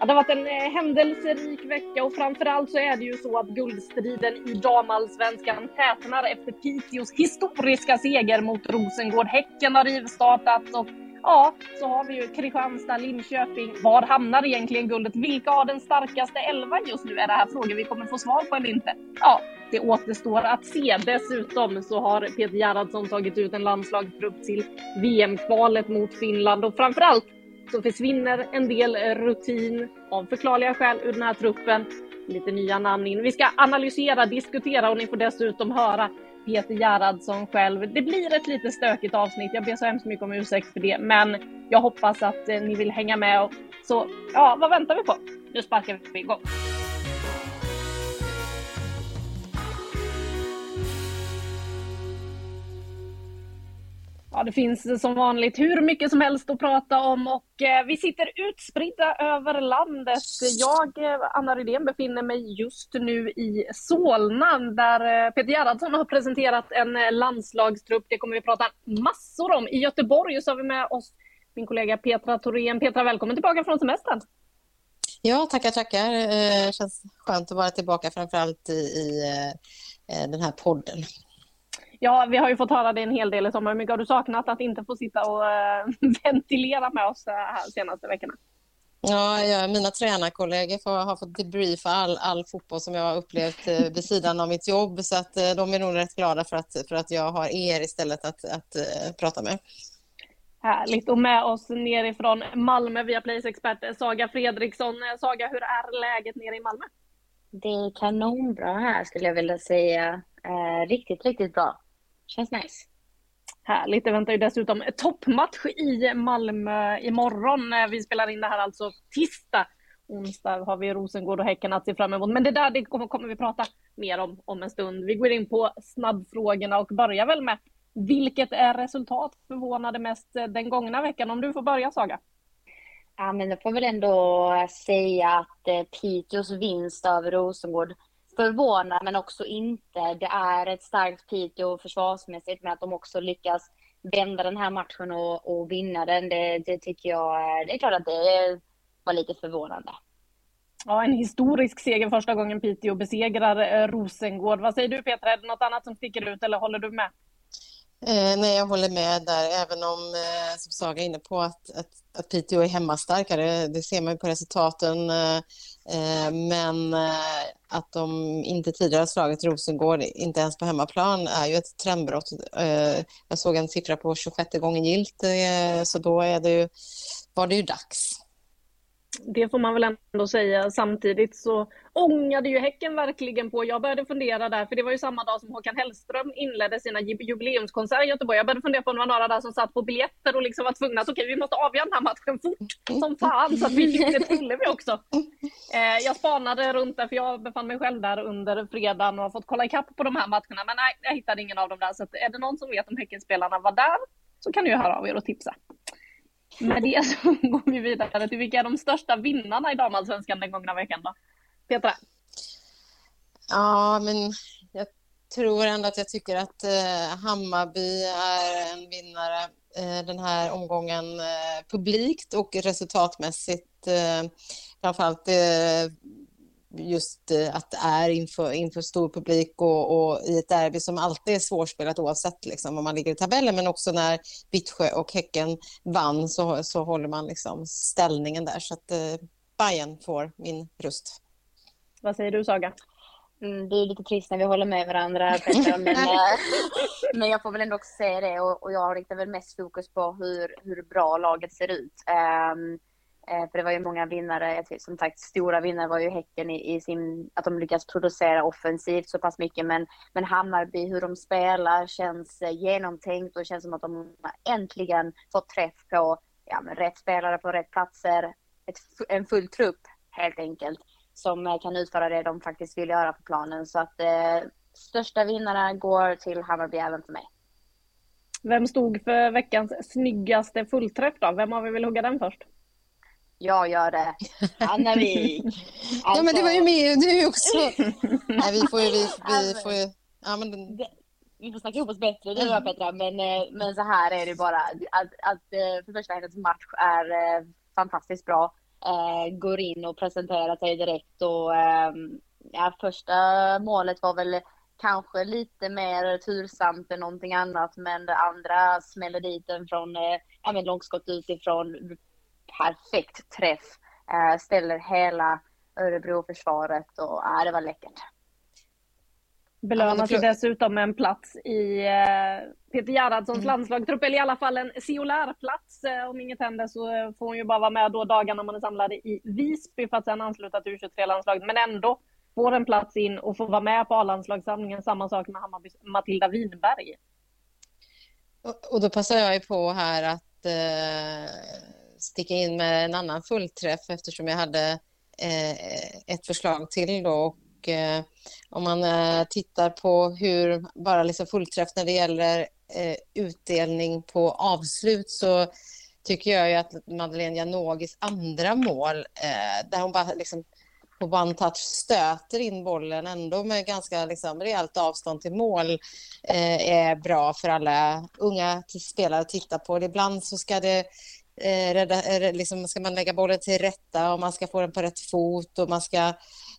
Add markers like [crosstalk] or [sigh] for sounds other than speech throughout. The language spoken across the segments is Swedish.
Ja, det har varit en eh, händelserik vecka och framförallt så är det ju så att guldstriden i damallsvenskan tätnar efter Piteås historiska seger mot Rosengård. Häcken har rivstartat och ja, så har vi ju Kristianstad, Linköping. Var hamnar egentligen guldet? Vilka har den starkaste elvan just nu? Är det här frågor vi kommer få svar på eller inte? Ja, det återstår att se. Dessutom så har Peter Gerhardsson tagit ut en landslagstrupp till VM-kvalet mot Finland och framförallt så försvinner en del eh, rutin av förklarliga skäl ur den här truppen. Lite nya namn in. Vi ska analysera, diskutera och ni får dessutom höra Peter Gerhardsson själv. Det blir ett lite stökigt avsnitt. Jag ber så hemskt mycket om ursäkt för det, men jag hoppas att eh, ni vill hänga med. Så ja, vad väntar vi på? Nu sparkar vi igång. Ja, det finns som vanligt hur mycket som helst att prata om och eh, vi sitter utspridda över landet. Jag, eh, Anna Rydén, befinner mig just nu i Solna där eh, Peter Gerhardsson har presenterat en eh, landslagstrupp. Det kommer vi prata massor om. I Göteborg så har vi med oss min kollega Petra Thorén. Petra, välkommen tillbaka från semestern. Ja, tackar, tackar. Eh, känns skönt att vara tillbaka framförallt i, i eh, den här podden. Ja, vi har ju fått höra det en hel del i sommar. Hur mycket har du saknat att inte få sitta och eh, [laughs] ventilera med oss eh, här senaste veckorna? Ja, jag, mina tränarkollegor får, har fått debriefa all, all fotboll som jag har upplevt eh, vid sidan av mitt jobb. Så att eh, de är nog rätt glada för att, för att jag har er istället att, att eh, prata med. Härligt. Och med oss nerifrån Malmö via Plays expert Saga Fredriksson. Eh, Saga, hur är läget nere i Malmö? Det är kanonbra här skulle jag vilja säga. Eh, riktigt, riktigt bra. Känns nice. Härligt. Det väntar ju dessutom toppmatch i Malmö imorgon. Eh, Vi spelar in det här alltså tisdag. Onsdag har vi Rosengård och Häcken att se fram emot. Men det där det kommer, vi prata mer om om en stund. Vi går in på snabbfrågorna och börjar väl med vilket är resultat förvånade mest eh, den gångna veckan? Om du får börja Saga. Ja, men jag får väl ändå säga att eh, Piteås vinst över Rosengård förvånar, men också inte. Det är ett starkt Piteå försvarsmässigt, men att de också lyckas vända den här matchen och, och vinna den, det, det tycker jag det är klart att det var lite förvånande. Ja, en historisk seger första gången Piteå besegrar eh, Rosengård. Vad säger du Petra, är det något annat som sticker ut eller håller du med? Eh, nej, jag håller med där, även om, eh, som Saga är inne på, att, att, att Piteå är hemmastarkare. Det ser man ju på resultaten. Eh, Eh, men eh, att de inte tidigare har slagit Rosengård, inte ens på hemmaplan, är ju ett trendbrott. Eh, jag såg en siffra på 26 gången gilt, så då är det ju, var det ju dags. Det får man väl ändå säga. Samtidigt så ångade ju Häcken verkligen på. Jag började fundera där, för det var ju samma dag som Håkan Hellström inledde sina jubileumskonserter i Göteborg. Jag började fundera på om det var några där som satt på biljetter och liksom var tvungna att okej, vi måste avgöra den här matchen fort som fan så att vi fick det till vi också. Eh, jag spanade runt där, för jag befann mig själv där under fredagen och har fått kolla ikapp på de här matcherna. Men nej, jag hittade ingen av dem där. Så att är det någon som vet om Häckenspelarna var där så kan ni ju höra av er och tipsa. Med det så går vi vidare till vilka är de största vinnarna i damallsvenskan den gångna veckan då? Petra? Ja, men jag tror ändå att jag tycker att eh, Hammarby är en vinnare eh, den här omgången eh, publikt och resultatmässigt. Eh, framförallt eh, just eh, att det är inför, inför stor publik och, och i ett derby som alltid är svårspelat oavsett liksom, om man ligger i tabellen. Men också när Vittsjö och Häcken vann så, så håller man liksom ställningen där. Så att eh, Bayern får min röst. Vad säger du Saga? Mm, det är lite trist när vi håller med varandra, Petra, men, [laughs] eh, men jag får väl ändå också säga det och, och jag riktar väl mest fokus på hur, hur bra laget ser ut. Eh, Eh, för det var ju många vinnare, som sagt stora vinnare var ju Häcken i, i, sin, att de lyckas producera offensivt så pass mycket. Men, men Hammarby, hur de spelar känns eh, genomtänkt och känns som att de äntligen fått träff på ja, men rätt spelare på rätt platser. Ett, en full trupp helt enkelt som eh, kan utföra det de faktiskt vill göra på planen. Så att eh, största vinnarna går till Hammarby även för mig. Vem stod för veckans snyggaste fullträff då? Vem av er vill hugga den först? Jag gör det. Annavik. [laughs] Alltså... Ja men det var ju med du också. [laughs] Nej vi får ju, vi, vi får ju, ja men vi får snacka ihop oss bättre du och Petra, men, eh, men så här är det bara. Att, att eh, för första hennes match är eh, fantastiskt bra. går in och presenterar sig direkt och ehm, ja, första målet var väl kanske lite mer tursamt än någonting annat, men det andra smäller dit den från ja, men långskott utifrån. Perfekt träff. ställer hela Örebro-försvaret och ja, det var läckert. Belönas ju dessutom med en plats i eh, Peter Gerhardssons mm. landslagstrupp, eller i alla fall en Ciolär-plats. Eh, om inget händer så får hon ju bara vara med då dagarna man är samlade i Visby för att sedan ansluta till U23-landslaget. Men ändå får en plats in och får vara med på A-landslagssamlingen. Samma sak med Hammarbys Matilda Winberg. Och, och då passar jag ju på här att eh, sticka in med en annan fullträff eftersom jag hade eh, ett förslag till då och eh, om man eh, tittar på hur bara liksom fullträff när det gäller eh, utdelning på avslut så tycker jag ju att Madeleine Janogis andra mål eh, där hon bara liksom på one touch stöter in bollen ändå med ganska liksom, rejält avstånd till mål eh, är bra för alla unga spelare att titta på. Ibland så ska det eh, rädda, eh, liksom, ska man lägga bollen till rätta och man ska få den på rätt fot och man ska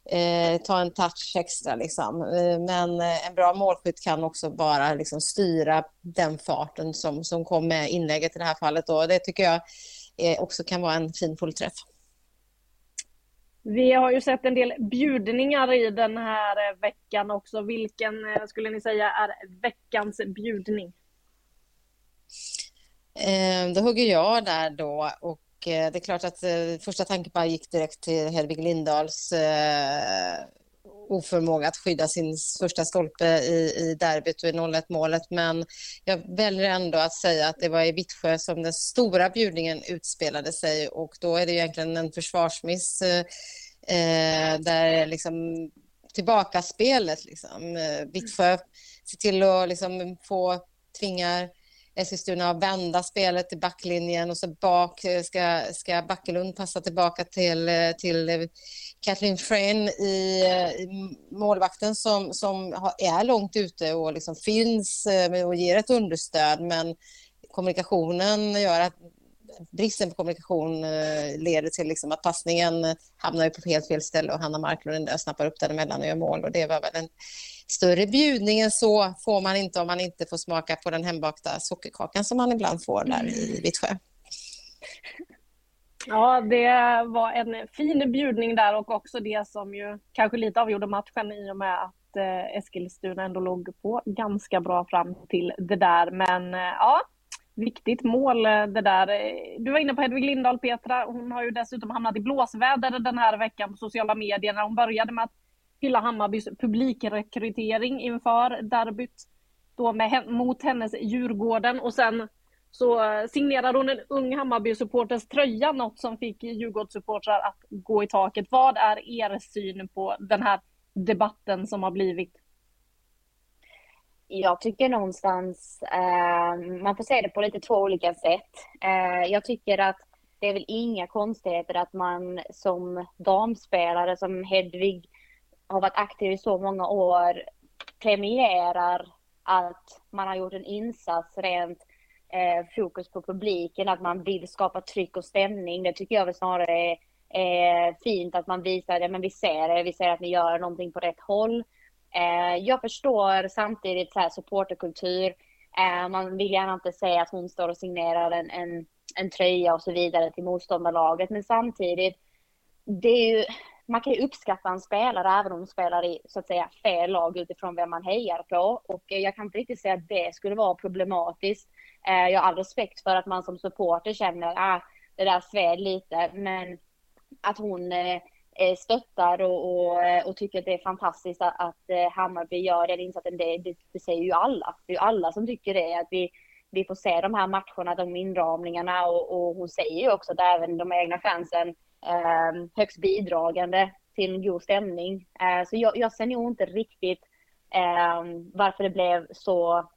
eh, ta en touch extra. Liksom. Eh, men eh, en bra målskytt kan också bara liksom, styra den farten som, som kom med inlägget i det här fallet. Då. det tycker jag eh, också kan vara en fin fullträff. Vi har ju sett en del bjudningar i den här eh, veckan också. Vilken skulle ni säga är veckans bjudning? Eh, då hugger jag där då och eh, det är klart att eh, första tanken bara gick direkt till Hedvig Lindahls oförmåga att skydda sin första stolpe i, i derbyt och i 0-1 målet. Men jag väljer ändå att säga att det var i Vittsjö som den stora bjudningen utspelade sig och då är det egentligen en försvarsmiss eh, där liksom tillbakaspelet liksom. Vittsjö ser till att liksom få tvingar Eskilstuna att vända spelet till backlinjen och så bak eh, ska, ska Backelund passa tillbaka till, eh, till eh, Kathleen Fryn i, i målvakten som, som är långt ute och liksom finns och ger ett understöd. Men kommunikationen gör att bristen på kommunikation leder till liksom att passningen hamnar på helt fel ställe och Hanna Marklund snappar upp den emellan och gör mål. Och det var väl en större bjudning än så får man inte om man inte får smaka på den hembakta sockerkakan som man ibland får där i Vittsjö. Ja, det var en fin bjudning där och också det som ju kanske lite avgjorde matchen i och med att eh, Eskilstuna ändå låg på ganska bra fram till det där. Men eh, ja, viktigt mål eh, det där. Du var inne på Hedvig Lindahl, Petra. Hon har ju dessutom hamnat i blåsväder den här veckan på sociala medier när hon började med att hylla Hammarbys publikrekrytering inför derbyt då med, mot hennes Djurgården och sen så eh, signerade hon en ung Hammarby-supporters tröja, något som fick Djurgårdssupportrar att gå i taket. Vad är er syn på den här debatten som har blivit? Jag tycker någonstans, eh, man får se det på lite två olika sätt. Eh, jag tycker att det är väl inga konstigheter att man som damspelare, som Hedvig har varit aktiv i så många år premierar att man har gjort en insats rent eh, fokus på publiken, att man vill skapa tryck och stämning. Det tycker jag väl snarare är, är fint att man visar det, men vi ser det, vi ser att ni gör någonting på rätt håll. Eh, jag förstår samtidigt så här supporterkultur. Eh, man vill gärna inte säga att hon står och signerar en, en, en tröja och så vidare till motståndarlaget, men samtidigt, det är ju man kan ju uppskatta en spelare även om de spelar i så att säga fel lag utifrån vem man hejar på. Och eh, jag kan inte riktigt säga att det skulle vara problematiskt. Eh, jag har all respekt för att man som supporter känner att ah, det där sved lite. Men att hon eh, stöttar och, och, och, tycker att det är fantastiskt att, att Hammarby gör den insatsen. Det, det, det, säger ju alla. Det är ju alla som tycker det. Att vi, vi får se de här matcherna, de inramningarna och, och hon säger ju också att även de egna fansen eh, högst bidragande till en god stämning. Eh, så jag, jag ser nog inte riktigt eh, varför det blev så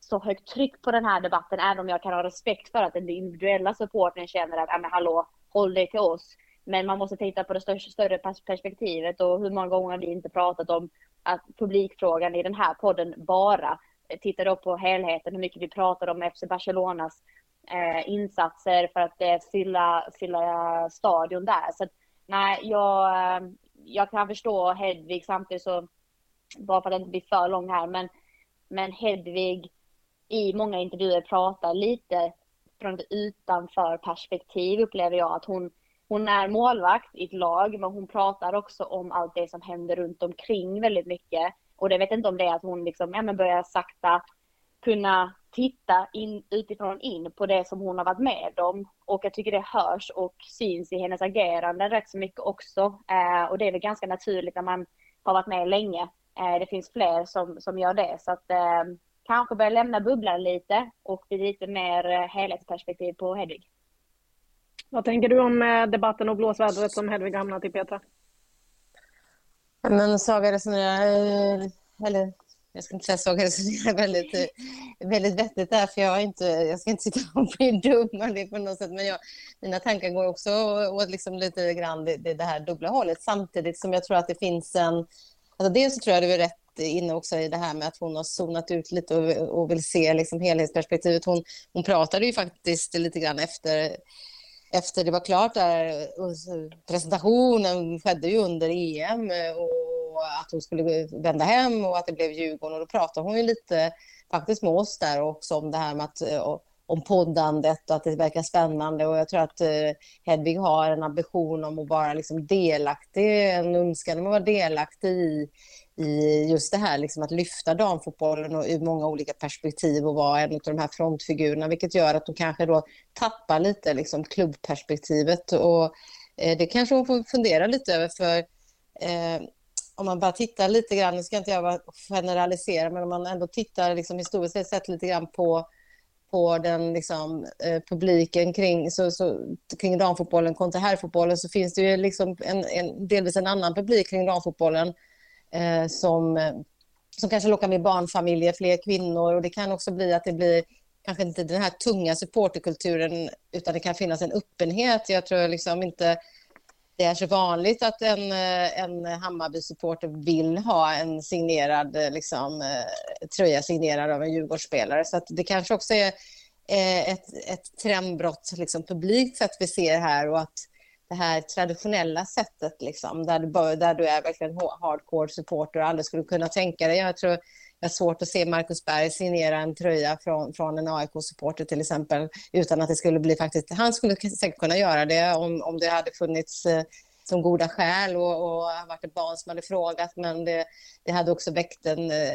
så högt tryck på den här debatten, även om jag kan ha respekt för att den individuella supporten känner att, ja men hallå, håll dig till oss. Men man måste titta på det större perspektivet och hur många gånger har vi inte pratat om att publikfrågan i den här podden bara eh, tittar upp på helheten, hur mycket vi pratar om FC Barcelonas eh, insatser för att eh, fylla, fylla stadion där. Så att, nej, jag, eh, jag kan förstå Hedvig samtidigt så, bara för att inte bli för lång här, men, men Hedvig i många intervjuer pratar lite från ett utanför perspektiv upplever jag att hon, hon är målvakt i ett lag, men hon pratar också om allt det som händer runt omkring väldigt mycket. Och det vet inte om det är att hon liksom, ja, men börjar sakta kunna titta in, utifrån in på det som hon har varit med om. Och jag tycker det hörs och syns i hennes agerande rätt så mycket också. Eh, och det är väl ganska naturligt när man har varit med länge. Eh, det finns fler som, som gör det. Så att eh, kanske börja lämna bubblan lite och bli lite mer eh, helhetsperspektiv på Hedvig. Vad tänker du om eh, debatten och blåsvädret som Hedvig hamnat i, Petra? Men Saga resonerar, eh, eller jag ska inte säga Saga resonerar väldigt, eh, väldigt vettigt där, för jag, är inte, jag ska inte sitta och bli dum på något sätt, men jag, mina tankar går också åt liksom lite grann det, det, här dubbla hållet, samtidigt som jag tror att det finns en... Alltså dels så tror jag du är rätt inne också i det här med att hon har zonat ut lite och, och vill se liksom helhetsperspektivet. Hon, hon pratade ju faktiskt lite grann efter efter det var klart där, presentationen skedde ju under EM eh, och att hon skulle vända hem och att det blev Djurgården. Och då pratade hon ju lite faktiskt med oss där också om det här med att eh, om poddandet och att det verkar spännande. Och jag tror att eh, Hedvig har en ambition om att vara liksom delaktig, en önskan om att vara delaktig i, i just det här liksom att lyfta damfotbollen och ur många olika perspektiv och vara en av de här frontfigurerna, vilket gör att de kanske då tappar lite liksom klubbperspektivet. Och eh, det kanske hon får fundera lite över för eh, om man bara tittar lite grann, nu ska inte jag generalisera, men om man ändå tittar liksom historiskt sett lite grann på på den liksom, eh, publiken kring, så, så, kring damfotbollen kontra herrfotbollen så finns det ju liksom en, en, delvis en annan publik kring damfotbollen eh, som, som kanske lockar med barnfamiljer, fler kvinnor och det kan också bli att det blir kanske inte den här tunga supporterkulturen utan det kan finnas en öppenhet. Jag tror liksom inte det är så vanligt att en, eh, en Hammarby-supporter vill ha en signerad eh, liksom, eh, tröja signerad av en Djurgårdsspelare. Så det kanske också är ett, ett trendbrott liksom, publikt sett vi ser här och att det här traditionella sättet, liksom, där, du, där du är verkligen hardcore supporter och aldrig skulle kunna tänka dig. Jag tror jag har svårt att se Marcus Berg signera en tröja från, från en AIK-supporter till exempel, utan att det skulle bli faktiskt... Han skulle säkert kunna göra det om, om det hade funnits eh, som goda skäl och, och varit ett barn som hade frågat, men det, det hade också väckt en eh,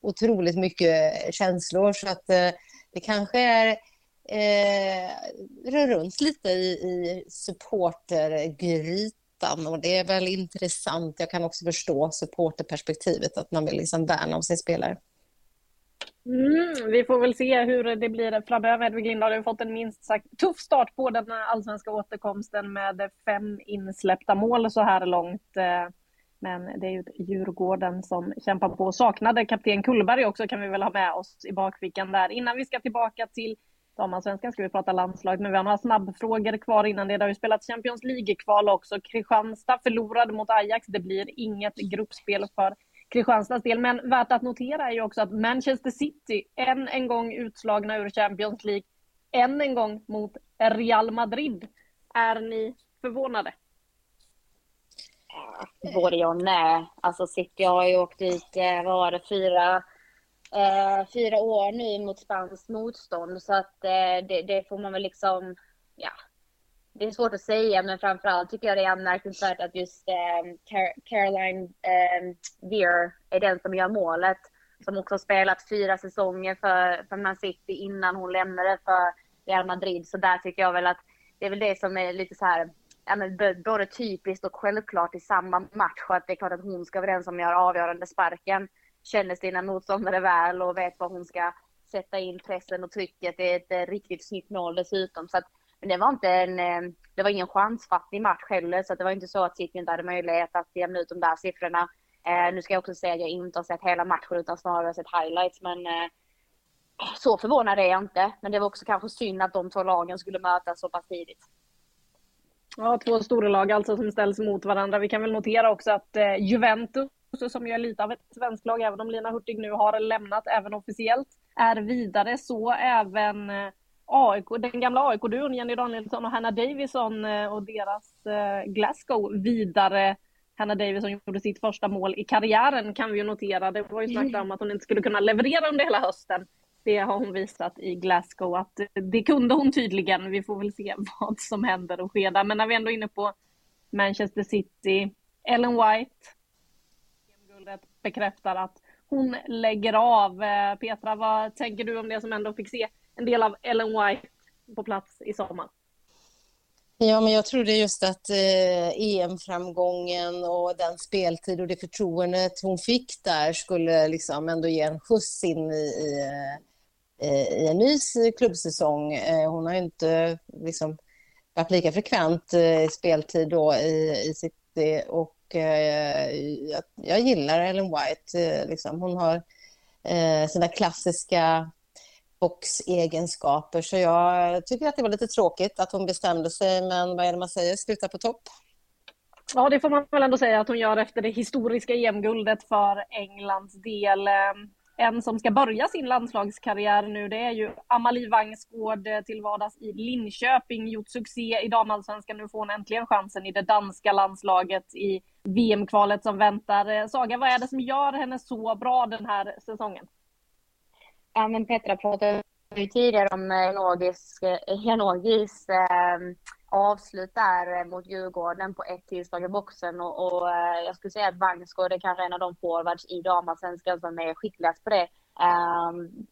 otroligt mycket känslor, så att eh, det kanske är eh, rör runt lite i, i supportergrytan och det är väl intressant. Jag kan också förstå supporterperspektivet, att man vill liksom värna om sin spelare. Mm, vi får väl se hur det blir framöver. Hedvig Lindahl har fått en minst sagt tuff start på den allsvenska återkomsten med fem insläppta mål så här långt. Eh, men det är ju Djurgården som kämpar på. Saknade kapten Kullberg också kan vi väl ha med oss i bakfickan där. Innan vi ska tillbaka till damallsvenskan ska vi prata landslag, men vi har några snabbfrågor kvar innan det. Det har ju spelats Champions League-kval också. Kristianstad förlorade mot Ajax. Det blir inget gruppspel för Kristianstads del, men värt att notera är ju också att Manchester City, än en gång utslagna ur Champions League, än en gång mot Real Madrid. Är ni förvånade? Både ja och nej. Alltså City har ju åkt ut, eh, vad var det, fyra eh, fyra år nu mot spanskt motstånd så att eh, det, det, får man väl liksom, ja, det är svårt att säga men framförallt tycker jag det är anmärkningsvärt att just eh, Caroline eh, Veer är den som gör målet. Som också har spelat fyra säsonger för, för Man City innan hon lämnade för, Real Madrid. Så där tycker jag väl att det är väl det som är lite så här, ja, men både typiskt och självklart i samma match. Att det är klart att hon ska vara den som gör avgörande sparken. Känner sina motståndare väl och vet vad hon ska sätta in pressen och trycket. Det är ett riktigt snyggt mål dessutom. Så att, men det var inte en, eh, det var ingen chansfattig match heller. Så att det var inte så att City inte hade möjlighet att jämna ut de där siffrorna. Eh, nu ska jag också säga att jag inte har sett hela matchen utan snarare sett highlights. Men eh, så förvånad är jag inte. Men det var också kanske synd att de två lagen skulle mötas så pass tidigt. Ja, två stora lag alltså som ställs mot varandra. Vi kan väl notera också att eh, också som ju är lite av ett svenskt lag, även om Lina Hurtig nu har lämnat även officiellt, är vidare. Så även eh, AIK, den gamla AIK-duon Jenny Danielsson och Hanna Davison eh, och deras eh, Glasgow vidare. Hanna Davison gjorde sitt första mål i karriären kan vi ju notera. Det var ju snack om att hon inte skulle kunna leverera under hela hösten det har hon visat i Glasgow att det kunde hon tydligen. Vi får väl se [laughs] vad som händer och sker där. Men när vi ändå är inne på Manchester City, Ellen White, guldet bekräftar att hon lägger av. Eh, Petra, vad tänker du om det som ändå fick se en del av Ellen White på plats i sommar? Ja, men jag tror det är just att eh, EM-framgången och den speltid och det förtroendet hon fick där skulle liksom ändå ge en skjuts in i, i eh, i en ny klubbsäsong. Eh, hon har ju inte liksom varit lika frekvent eh, i speltid då i, i City och Eh, jag, jag gillar Ellen White. Eh, liksom. Hon har eh, sina klassiska boxegenskaper så jag tycker att det var lite tråkigt att hon bestämde sig men vad är det man säger, sluta på topp. Ja, det får man väl ändå säga att hon gör efter det historiska EM-guldet för Englands del en som ska börja sin landslagskarriär nu, det är ju Amalie Wangsgård eh, till vardags i Linköping, gjort succé i damallsvenskan. Nu får hon äntligen chansen i det danska landslaget i VM-kvalet som väntar. Eh, Saga, vad är det som gör henne så bra den här säsongen? Ja, men Petra pratade ju tidigare om Janogis, Janogis eh, eh avslut där eh, mot Djurgården på ett tillslag i boxen och, och eh, jag skulle säga att Vangsgård är kanske en av de forwards i damallsvenskan som är skickligast på det. Um,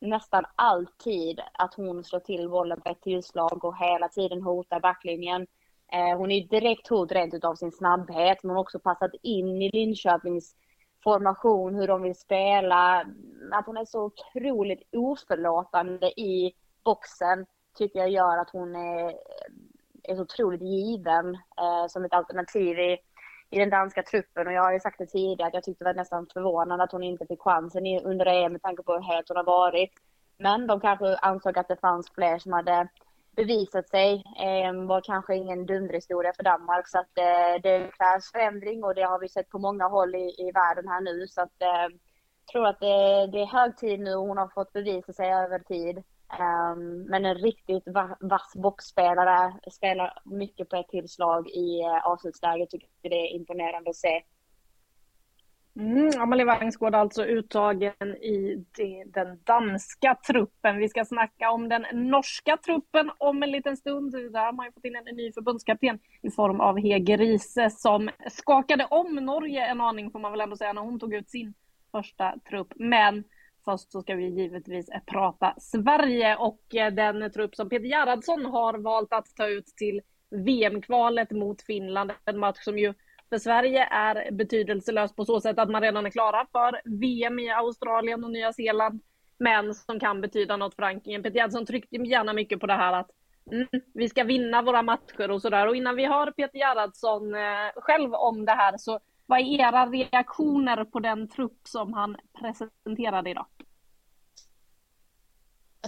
nästan alltid att hon slår till bollen på ett tillslag och hela tiden hotar backlinjen. Uh, hon är direkt hot rent utav sin snabbhet, men hon har också passat in i Linköpings formation, hur de vill spela. Att hon är så otroligt oförlåtande i boxen tycker jag gör att hon är är så otroligt given eh, som ett alternativ i, i den danska truppen. Och jag har ju sagt det tidigare att jag tyckte det var nästan förvånande att hon inte fick chansen i, under EM med tanke på hur het hon har varit. Men de kanske ansåg att det fanns fler som hade bevisat sig. Eh, var kanske ingen dunderhistoria för Danmark så att eh, det krävs förändring och det har vi sett på många håll i, i världen här nu så att eh, tror att det, det är hög tid nu och hon har fått bevisa sig över tid. Um, men en riktigt vass boxspelare, spelar mycket på ett tillslag i uh, avslutsläget, tycker det är imponerande att se. Mm, Amalie Wangsgård alltså uttagen i den danska truppen. Vi ska snacka om den norska truppen om en liten stund. Där har man ju fått in en ny förbundskapten i form av Hege Riise som skakade om Norge en aning får man väl ändå säga när hon tog ut sin första trupp. Men Först så ska vi givetvis eh, prata Sverige och eh, den trupp som Peter Gerhardsson har valt att ta ut till VM-kvalet mot Finland. En match som ju för Sverige är betydelselös på så sätt att man redan är klara för VM i Australien och Nya Zeeland. Men som kan betyda något för rankingen. Peter Gerhardsson tryckte gärna mycket på det här att mm, vi ska vinna våra matcher och sådär. Och innan vi hör Peter Gerhardsson eh, själv om det här så vad är era reaktioner på den trupp som han presenterade idag?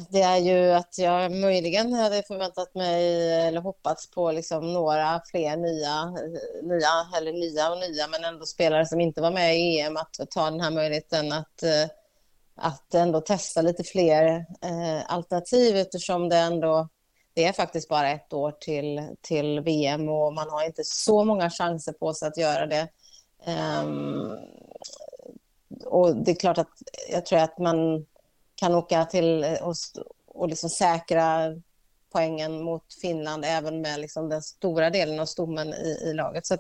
Det är ju att jag möjligen hade förväntat mig eller hoppats på liksom några fler nya, nya, eller nya och nya, men ändå spelare som inte var med i EM att ta den här möjligheten att, eh, att ändå testa lite fler eh, alternativ eftersom det ändå det är faktiskt bara ett år till, till VM och man har inte så många chanser på sig att göra det. Um, och det är klart att jag tror att man kan åka till och, och liksom säkra poängen mot Finland även med liksom den stora delen av stommen i, i laget. Så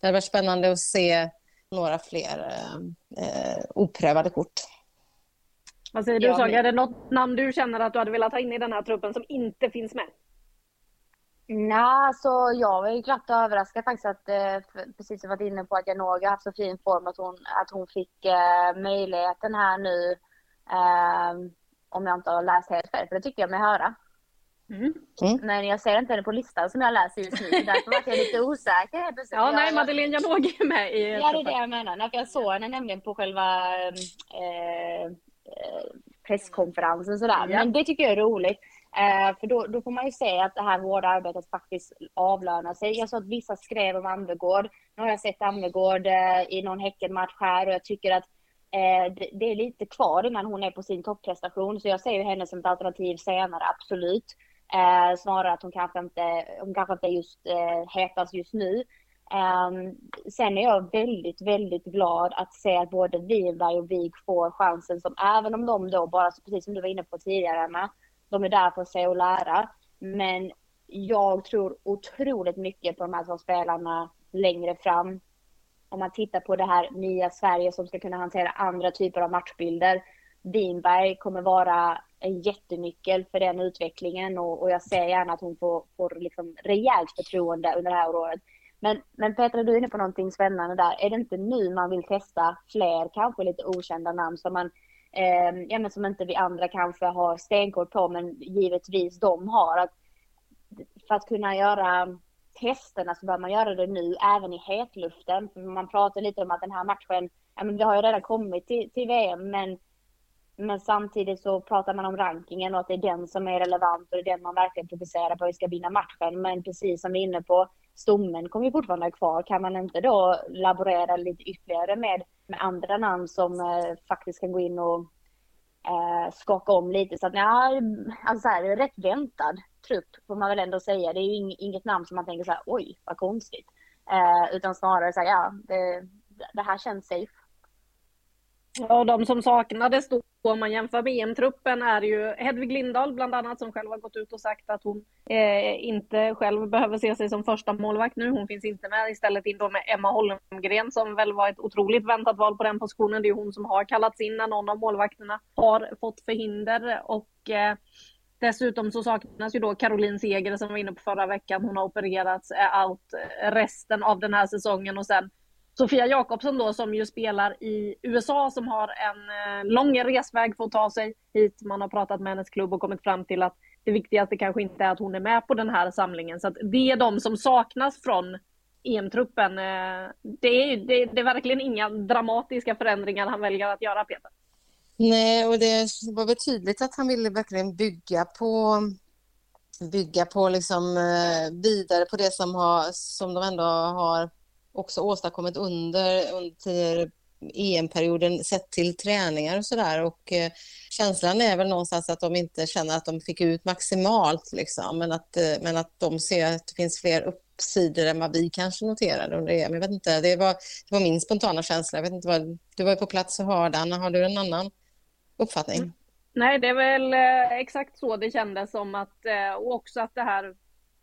det har varit spännande att se några fler eh, oprövade kort. Vad säger du Saga? Är det något namn du känner att du hade velat ha in i den här truppen som inte finns med? Nej, så jag var ju glatt överraskad faktiskt att, eh, precis som jag varit inne på, att Janogy har haft så fin form att hon, att hon fick eh, möjligheten här nu. Eh, om jag inte har läst helt fel, för det tycker jag mig höra. Mm. Men jag ser inte henne på listan som jag läser just nu, därför var jag lite osäker helt plötsligt. Ja, Jag- nej, jag- Madeleine Janogy är med i Ja, det är det jag menar. Nej, för jag såg henne nämligen på själva eh, eh, presskonferensen sådär. Ja. Men det tycker jag är roligt. Eh, för då, då får man ju se att det här hårda arbetet faktiskt avlönar sig. Jag såg att vissa skrev om Anvegård. Nu har jag sett Anvegård eh, i någon Häckenmatch här och jag tycker att Eh, det, är lite kvar innan hon är på sin topprestation. Så jag ser ju henne som ett alternativ senare, absolut. Eh, snarare att hon kanske inte, hon kanske inte just eh, hetast just nu. Eh, sen är jag väldigt, väldigt glad att se att både Winberg och Wig får chansen som, även om de då bara, precis som du var inne på tidigare Emma, de är där för att se och lära. Men jag tror otroligt mycket på de här två spelarna längre fram. Om man tittar på det här nya Sverige som ska kunna hantera andra typer av matchbilder. Winberg kommer vara en jättenyckel för den utvecklingen och, och jag ser gärna att hon får, får liksom rejält förtroende under det här året. Men, men Petra, du är inne på någonting spännande där. Är det inte nu man vill testa fler, kanske lite okända namn som man eh, ja, men som inte vi andra kanske har stenkoll på, men givetvis de har. Att, för att kunna göra testerna så alltså bör man göra det nu, även i hetluften. Man pratar lite om att den här matchen, ja men vi har ju redan kommit till, till VM, men, men samtidigt så pratar man om rankingen och att det är den som är relevant och det är den man verkligen fokuserar på att vi ska vinna matchen. Men precis som vi är inne på, stommen kommer ju fortfarande kvar. Kan man inte då laborera lite ytterligare med, med andra namn som eh, faktiskt kan gå in och eh, skaka om lite. Så att ja, alltså så här, rätt väntad trupp får man väl ändå säga. Det är ju ing- inget namn som man tänker så här, oj vad konstigt. Eh, utan snarare så här, ja, det, det här känns safe. Ja, de som saknades då om man jämför med EM-truppen är ju Hedvig Lindahl bland annat som själv har gått ut och sagt att hon eh, inte själv behöver se sig som första målvakt nu. Hon finns inte med. Istället in då med Emma Holmgren som väl var ett otroligt väntat val på den positionen. Det är ju hon som har kallats in när någon av målvakterna har fått förhinder och eh, Dessutom så saknas ju då Caroline Seger som var inne på förra veckan. Hon har opererats, är out resten av den här säsongen och sen Sofia Jakobsson då som ju spelar i USA som har en eh, lång resväg för att ta sig hit. Man har pratat med hennes klubb och kommit fram till att det viktigaste kanske inte är att hon är med på den här samlingen. Så att det är de som saknas från EM-truppen. Eh, det är, det, det är verkligen inga dramatiska förändringar han väljer att göra, Peter. Nej, och det var väl tydligt att han ville verkligen bygga på bygga på liksom eh, vidare på det som, har, som de ändå har också åstadkommit under, under EM-perioden sett till träningar och sådär. Och eh, känslan är väl någonstans att de inte känner att de fick ut maximalt liksom, men att, eh, men att de ser att det finns fler uppsidor än vad vi kanske noterade under EM. Jag vet inte, det var, det var min spontana känsla. Jag vet inte vad, du var ju på plats och hörde, Anna, har du en annan uppfattning? Mm. Nej, det är väl eh, exakt så det kändes som att, eh, och också att det här,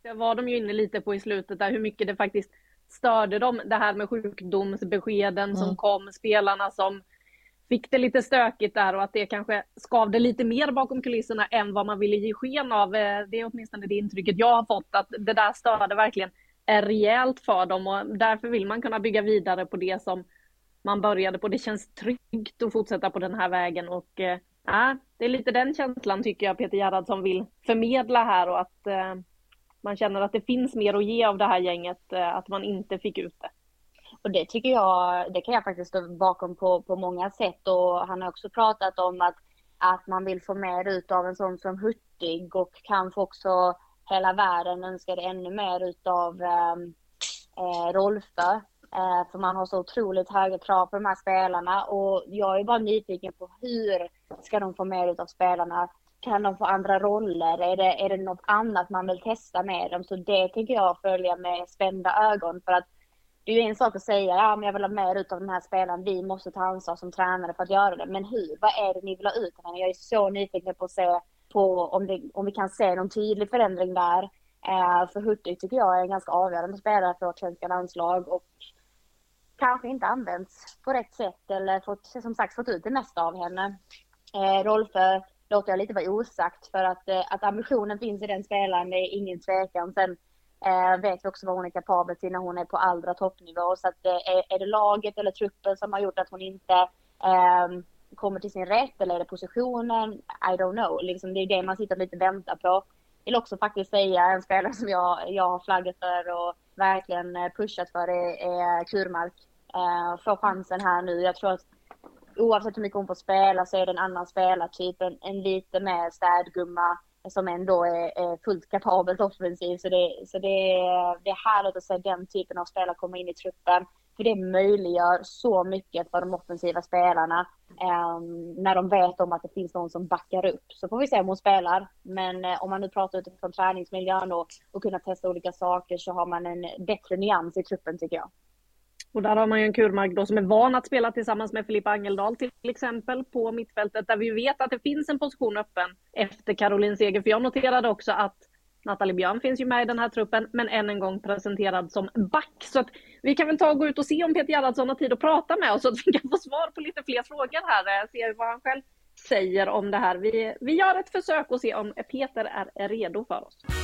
det var de ju inne lite på i slutet där, hur mycket det faktiskt störde dem, det här med sjukdomsbeskeden som Mm. kom, spelarna som fick det lite stökigt där och att det kanske skavde lite mer bakom kulisserna än vad man ville ge sken av. Eh, Det är åtminstone det intrycket jag har fått, att det där störde verkligen rejält för dem och därför vill man kunna bygga vidare på det som man började på. Det känns tryggt att fortsätta på den här vägen och eh, ja, det är lite den känslan tycker jag Peter Gerhardsson vill förmedla här och att eh, man känner att det finns mer att ge av det här gänget, eh, att man inte fick ut det. Och det tycker jag, det kan jag faktiskt stå bakom på, på många sätt. Och han har också pratat om att, att man vill få mer ut av en sån som Hurtig och kanske också hela världen önskar ännu mer utav ehm, eh, Rolfö. Eh, för man har så otroligt höga krav på de här spelarna och jag är bara nyfiken på hur ska de få mer utav spelarna? Kan de få andra roller? Är det, är det något annat man vill testa med dem? Så det tänker jag följa med spända ögon för att det är ju en sak att säga, ja men jag vill ha mer ut av den här spelaren, vi måste ta ansvar som tränare för att göra det. Men hur? Vad är det ni vill ha ut av henne? Jag är så nyfiken på att se på om, det, om vi kan se någon tydlig förändring där. Eh, för Hurtig tycker jag är en ganska avgörande spelare för vårt svenska landslag och kanske inte använts på rätt sätt eller fått, som sagt fått ut det mesta av henne. Eh, Rolfö låter jag lite vara osagt för att, eh, att ambitionen finns i den spelaren, det är ingen tvekan. Sen eh, vet vi också vad hon är kapabel till när hon är på allra toppnivå. Så att, eh, är, är det laget eller truppen som har gjort att hon inte eh, kommer till sin rätt eller är det positionen? I don't know. Liksom, det är det man sitter lite och väntar på. Jag vill också faktiskt säga en spelare som jag, jag har flaggat för och verkligen eh, pushat för är, är Kurmark. Eh, får chansen här nu. Jag tror att oavsett hur mycket hon får spela så är det en annan spelartyp, en, en lite mer städgumma som ändå är, är fullt kapabelt offensiv. Så, det, så det, det är härligt att se den typen av spelare komma in i truppen. För det möjliggör så mycket för de offensiva spelarna eh, när de vet om att det finns någon som backar upp. Så får vi se om hon spelar. Men eh, om man nu pratar utifrån träningsmiljön och, och kunna testa olika saker så har man en bättre nyans i truppen tycker jag. Och där har man ju en Kurmark då som är van att spela tillsammans med Filippa Angeldal till exempel på mittfältet där vi vet att det finns en position öppen efter Caroline Seger. För jag noterade också att Nathalie Björn finns ju med i den här truppen, men än en gång presenterad som back. Så att vi kan väl ta och gå ut och se om Peter Gerhardsson har tid att prata med oss så [laughs] att vi kan få svar på lite fler frågor här. Se vad han själv säger om det här. Vi, vi gör ett försök och se om Peter är redo för oss.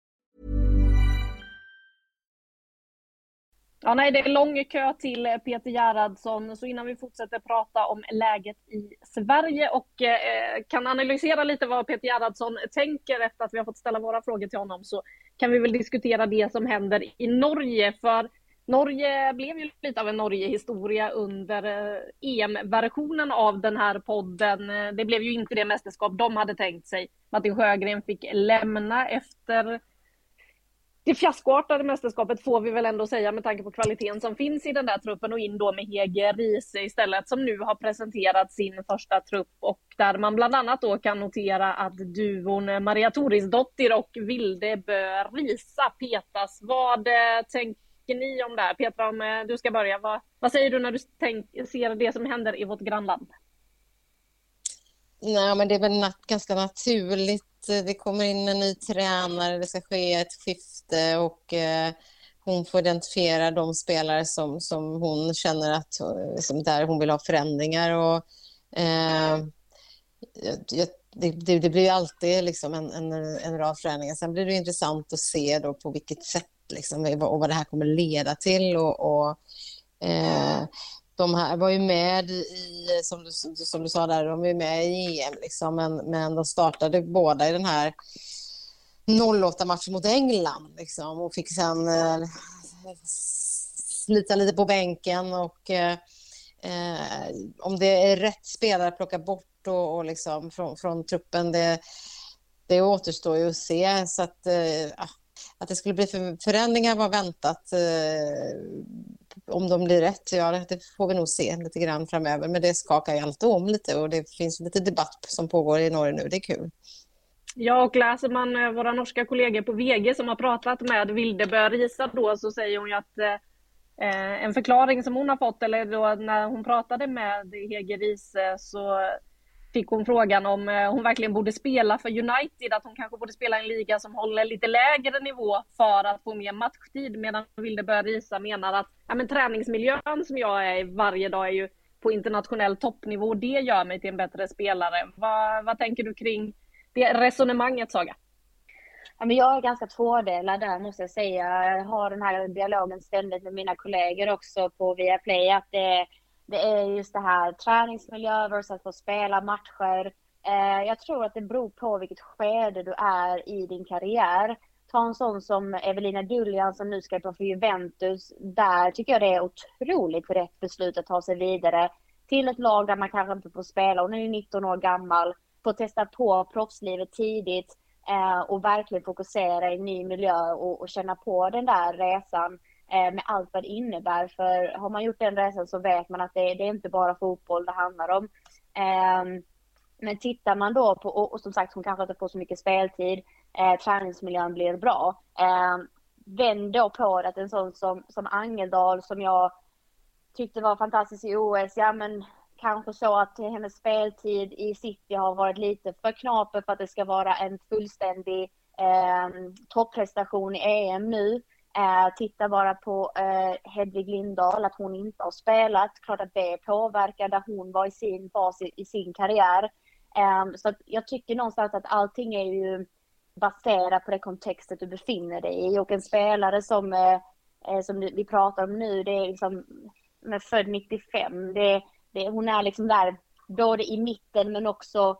Ja, nej, det är lång kö till eh, Peter Gerhardsson. Så innan vi fortsätter prata om läget i Sverige och eh, kan analysera lite vad Peter Gerhardsson tänker efter att vi har fått ställa våra frågor till honom så kan vi väl diskutera det som händer i Norge. För Norge blev ju lite av en Norge-historia under eh, EM-versionen av den här podden. Eh, det blev ju inte det mästerskap de hade tänkt sig. Martin Sjögren fick lämna efter det fiaskoartade mästerskapet får vi väl ändå säga med tanke på kvaliteten som finns i den där truppen och in då med Hege Riese istället som nu har presenterat sin första trupp och där man bland annat då kan notera att duon Maria Torisdottir och Vilde Bö Risa petas. Vad eh, tänker ni om det här? Petra, om eh, du ska börja, vad, vad säger du när du tänk, ser det som händer i vårt grannland? Nej, men det är väl nat ganska naturligt det kommer in en ny tränare, det ska ske ett skifte och eh, hon får identifiera de spelare som, som hon känner att eh, som där hon vill ha förändringar. Och, eh, det, det, det, blir alltid liksom en, en, en rad förändringar. Sen blir det intressant att se då på vilket sätt liksom, och vad det här kommer leda till. Och, och eh, de här var ju med i, som du, som du sa där, de är med i EM, liksom, men, men de startade båda i den här 08-matchen mot England liksom, och fick sen eh, slita lite på bänken och eh, eh, om det är rätt spelare att plocka bort och, och liksom från, från truppen, det, det återstår ju att se. Så att, eh, att det skulle bli förändringar var väntat. Eh, om de blir rätt, ja det får vi nog se lite grann framöver. Men det skakar ju alltid om lite och det finns lite debatt som pågår i Norge nu. Det är kul. Ja, och läser man eh, våra norska kollegor på VG som har pratat med Vildebö Risa då så säger hon ju att eh, eh, en förklaring som hon har fått, eller då när hon pratade med Hege Riese så fick hon frågan om eh, hon verkligen borde spela för United, att hon kanske borde spela i en liga som håller lite lägre nivå för att få mer matchtid, medan Vilde Börja Risa menar att ja, men träningsmiljön som jag är i varje dag är ju på internationell toppnivå och det gör mig till en bättre spelare. Vad, vad tänker du kring det resonemanget, Saga? Ja, men jag är ganska tvådelad där måste jag säga. Jag har den här dialogen ständigt med mina kollegor också på Viaplay. Att det, det är just det här träningsmiljö versus att få spela matcher. Eh, jag tror att det beror på vilket skede du är i din karriär. Ta en sån som Evelina Duljan som nu ska på för Juventus. Där tycker jag det är otroligt rätt beslut att ta sig vidare till ett lag där man kanske inte får spela. Hon är ju 19 år gammal, får testa på proffslivet tidigt. eh, och verkligen fokusera i en ny miljö och, och känna på den där resan Eh, med allt vad det innebär. För har man gjort den resan så vet man att det, det är inte bara fotboll det handlar om. Ehm, men tittar man då på, och, och, som sagt hon kanske inte får så mycket speltid, eh, träningsmiljön blir bra. Eh, vänd då på det att en sån som, som Angeldal som jag tyckte var fantastisk i OS, ja men kanske så att hennes speltid i City har varit lite för knaper för att det ska vara en fullständig eh, topprestation i EM nu. Eh, titta bara på eh, Hedvig Lindahl, att hon inte har spelat. Klart att det påverkar där hon var i sin fas i, i sin karriär. Eh, så jag tycker någonstans att allting är ju baserat på det kontextet du befinner dig i. Och en spelare som, eh, eh, som vi pratar om nu, det är liksom med född 95. Det, det, hon är liksom där både i mitten men också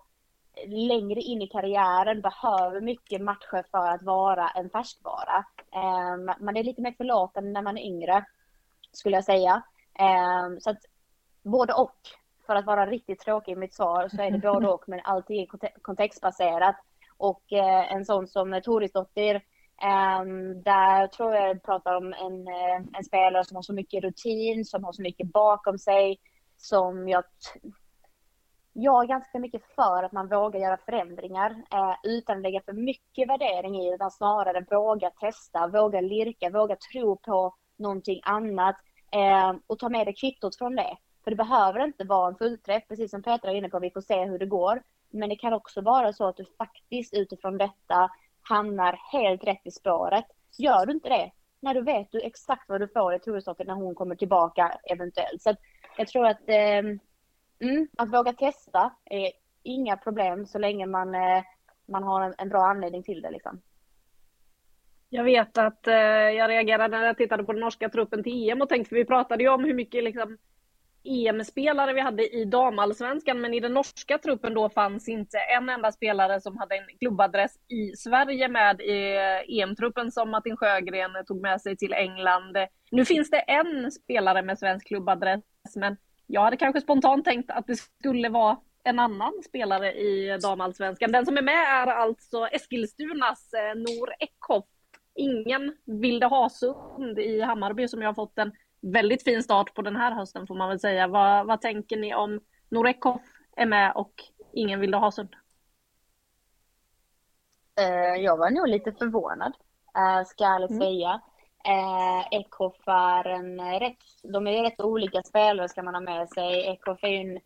längre in i karriären, behöver mycket matcher för att vara en färskvara. Eh, man är lite mer förlåten när man är yngre, skulle jag säga. Eh, så att både och. För att vara riktigt tråkig i mitt svar så är det både och, men alltid är kontextbaserat. Och eh, en sån som Torisdottir, Um, ehm, där tror jag jag pratar om en, eh, en spelare som har så mycket rutin, som har så mycket bakom sig, som jag... Jag är ganska mycket för att man vågar göra förändringar eh, utan att lägga för mycket värdering i det, utan snarare våga testa, våga lirka, våga tro på någonting annat eh, och ta med dig kvittot från det. För det behöver inte vara en fullträff, precis som Petra är inne på, vi får se hur det går. Men det kan också vara så att du faktiskt utifrån detta hamnar helt rätt i spåret. Gör du inte det, när du vet du exakt vad du får i Toresdotter när hon kommer tillbaka eventuellt. Så jag tror att, eh, mm, att våga testa är inga problem så länge man, eh, man har en, en, bra anledning till det. Liksom. Jag vet att eh, jag reagerade när jag tittade på den norska truppen till EM och tänkte, för vi pratade ju om hur mycket liksom, EM-spelare vi hade i damallsvenskan, men i den norska truppen då fanns inte en enda spelare som hade en klubbadress i Sverige med i EM-truppen som Martin Sjögren tog med sig till England. Nu finns det en spelare med svensk klubbadress, men jag hade kanske spontant tänkt att det skulle vara en annan spelare i damallsvenskan. Den som är med är alltså Eskilstunas eh, Nor Eckhoff. Ingen Vilde Hasund i Hammarby som jag har fått en väldigt fin start på den här hösten får man väl säga. Vad, vad tänker ni om Norekov är med och ingen Vilde Hasund? Uh, jag var nog lite förvånad, uh, ska jag ärligt mm. säga. Uh, Ekhoff är en rätt, de är rätt olika spelare ska man ha med sig. Ekhoff är ju en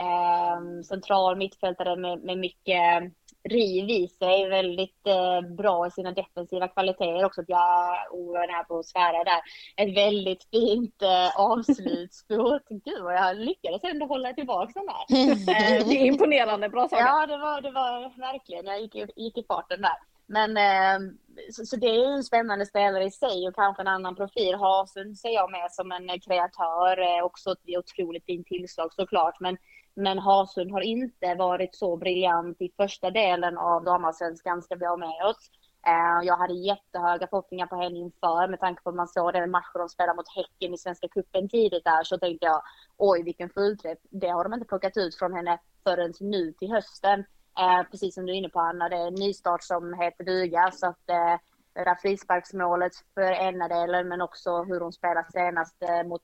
uh, central mittfältare med, med mycket riv i sig, väldigt eh, bra i sina defensiva kvaliteter också. Jag oroar här på att svära där. Ett väldigt fint eh, avslutsskott. [laughs] Gud vad jag lyckades ändå hålla tillbaka den där. [laughs] Eh, det är imponerande, bra sagt. Ja, det var, det var verkligen. Jag gick, gick i farten där. Men eh, så, så, det är ju en spännande spelare i sig och kanske en annan profil. Hasen ser jag med som en eh, kreatör, eh, också ett otroligt fint tillslag såklart. Men men Hasund har inte varit så briljant i första delen av damallsvenskan, ska vi ha med oss. Eh, jag hade jättehöga förhoppningar på henne inför med tanke på att man såg den matchen de spelade mot Häcken i Svenska cupen tidigt där så tänkte jag oj vilken fullträff. Det har de inte plockat ut från henne förrän nu till hösten. Eh, precis som du är inne på Anna, det är en nystart som heter duga så att eh, det där frisparksmålet för ena delen men också hur hon spelade senast mot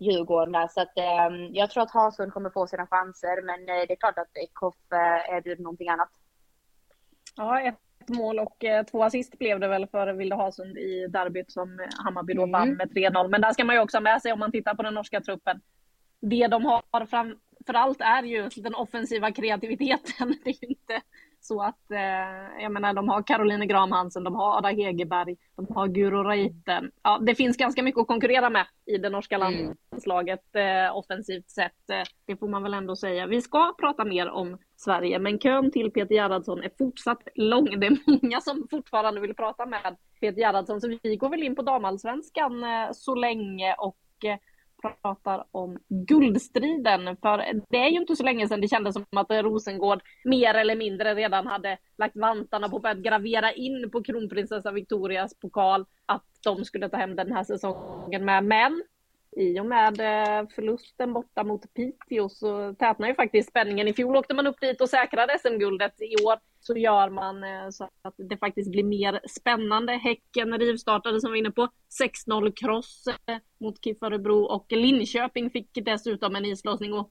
Djurgården där. Så att, eh, jag tror att Haslund kommer få sina chanser, men eh, det är klart att Eckhoff eh, erbjuder någonting annat. Ja, ett mål och eh, två assist blev det väl för Vilde Hasund i derbyt som Hammarby då mm. vann med 3-0. Men där ska man ju också ha med sig om man tittar på den norska truppen. Det de har framför allt är ju den offensiva kreativiteten. [laughs] Det är inte så att, eh, jag menar, de har Caroline Graham Hansen, de har Ada Hegerberg, de har Guro Reiten. Ja, det finns ganska mycket att konkurrera med i det norska mm. landslaget eh, offensivt sett. Eh, det får man väl ändå säga. Vi ska prata mer om Sverige, men kön till Peter Gerhardsson är fortsatt lång. Det är många som fortfarande vill prata med Peter Gerhardsson, så vi går väl in på damallsvenskan eh, så länge och eh, pratar om guldstriden. För det är ju inte så länge sedan det kändes som att Rosengård mer eller mindre redan hade lagt vantarna på att gravera in på kronprinsessa Victorias pokal att de skulle ta hem den här säsongen med. Men i och med eh, förlusten borta mot Piteå så tätnar ju faktiskt spänningen. I fjol åkte man upp dit och säkrade SM-guldet. I år så gör man eh, så att det faktiskt blir mer spännande. Häcken rivstartade som vi var inne på 6-0 kross eh, mot KIF Örebro och Linköping fick dessutom en islossning. Och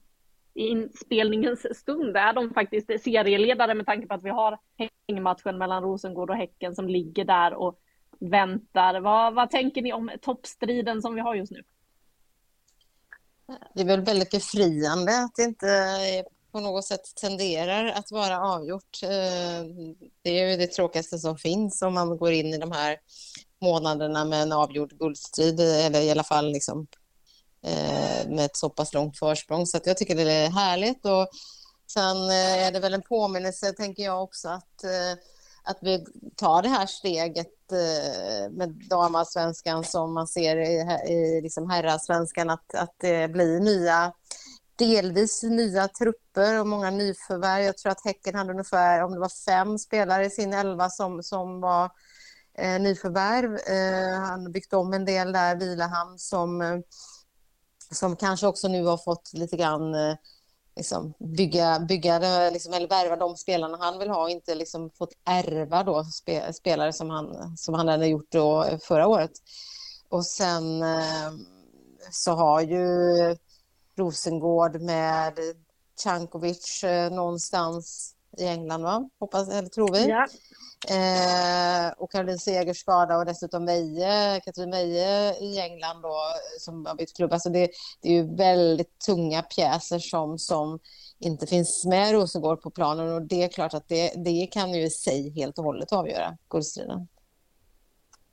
i inspelningens stund är de faktiskt serieledare med tanke på att vi har hängmatchen mellan Rosengård och Häcken som ligger där och väntar. Vad, vad tänker ni om toppstriden som vi har just nu? Det är väl väldigt befriande att det inte på något sätt tenderar att vara avgjort. Eh, det är ju det tråkigaste som finns om man går in i de här månaderna med en avgjord guldstrid, eller i alla fall liksom, eh, med ett så pass långt försprång. Så jag tycker det är härligt. Och sen eh, är det väl en påminnelse, tänker jag också, att att vi tar det här steget eh, med damallsvenskan som man ser i, i liksom herrallsvenskan, att, att det blir nya delvis nya trupper och många nyförvärv. Jag tror att Häcken hade ungefär, om det var fem spelare i sin elva som, som var eh, nyförvärv. Eh, han byggt om en del där, Vilahamn, som, eh, som kanske också nu har fått lite grann eh, liksom, bygga, bygga liksom, eller värva de spelarna han vill ha och inte liksom, fått ärva då, spe, spelare som han, som han hade gjort då förra året. Och sen eh, så har ju Rosengård med Cankovic eh, någonstans i England, va? Hoppas, eller tror vi. Ja. Eh, och Caroline Segers skada och dessutom Meje, Katrin Meje i England då, som har bytt klubb. Alltså det, det, är ju väldigt tunga pjäser som, som inte finns med Rosengård på planen och det är klart att det, det kan ju i sig helt och hållet avgöra guldstriden.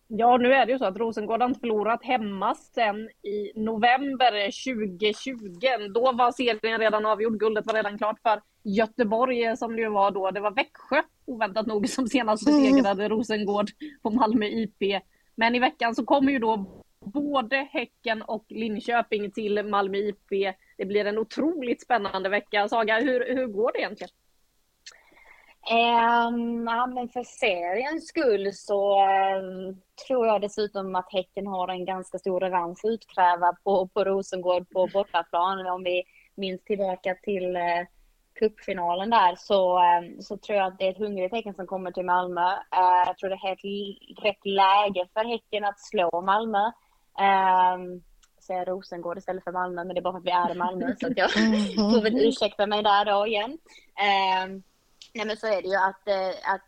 Ja, nu är det ju så att Rosengård har inte förlorat hemma sen i november 2020. Då var serien redan avgjord. Guldet var redan klart för Göteborg som det ju var då. Det var Växjö, oväntat nog, som senast besegrade mm. Rosengård på Malmö IP. Men i veckan så kommer ju då både Häcken och Linköping till Malmö IP. Det blir en otroligt spännande vecka. Saga, hur, hur går det egentligen? Um, ja, men för seriens skull så um, tror jag dessutom att Häcken har en ganska stor revansch utkräva på, på Rosengård på bortaplan. Om vi minns tillbaka till uh, cupfinalen där så, um, så tror jag att det är ett hungrigt Häcken som kommer till Malmö. Uh, jag tror det är helt rätt läge för Häcken att slå Malmö. Um, säga Rosengård istället för Malmö, men det är bara för att vi är i Malmö så jag får väl ursäkta mig där då igen. Um, Nej men så är det ju att, eh, att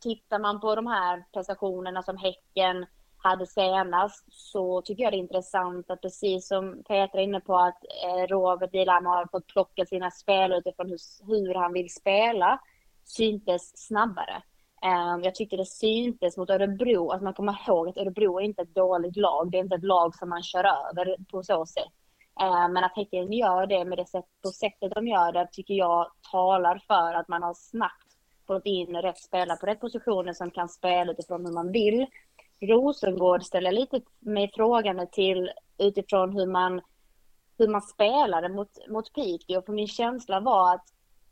tittar man på de här prestationerna som Häcken hade senast så tycker jag det är intressant att precis som Petra är inne på att eh, Robert Wilhelm har fått plocka sina spel utifrån hur, hur han vill spela syntes snabbare. Eh, jag tyckte det syntes mot Örebro, att man kommer ihåg att Örebro är inte ett dåligt lag. Det är inte ett lag som man kör över på så sätt. Eh, men att Häcken gör det med det sätt, på sättet de gör det tycker jag talar för att man har snabbt fått in rätt spelare på rätt positioner som kan spela utifrån hur man vill. Rosengård ställer lite mig frågande till utifrån hur man, hur man spelade mot, mot Piteå. För min känsla var att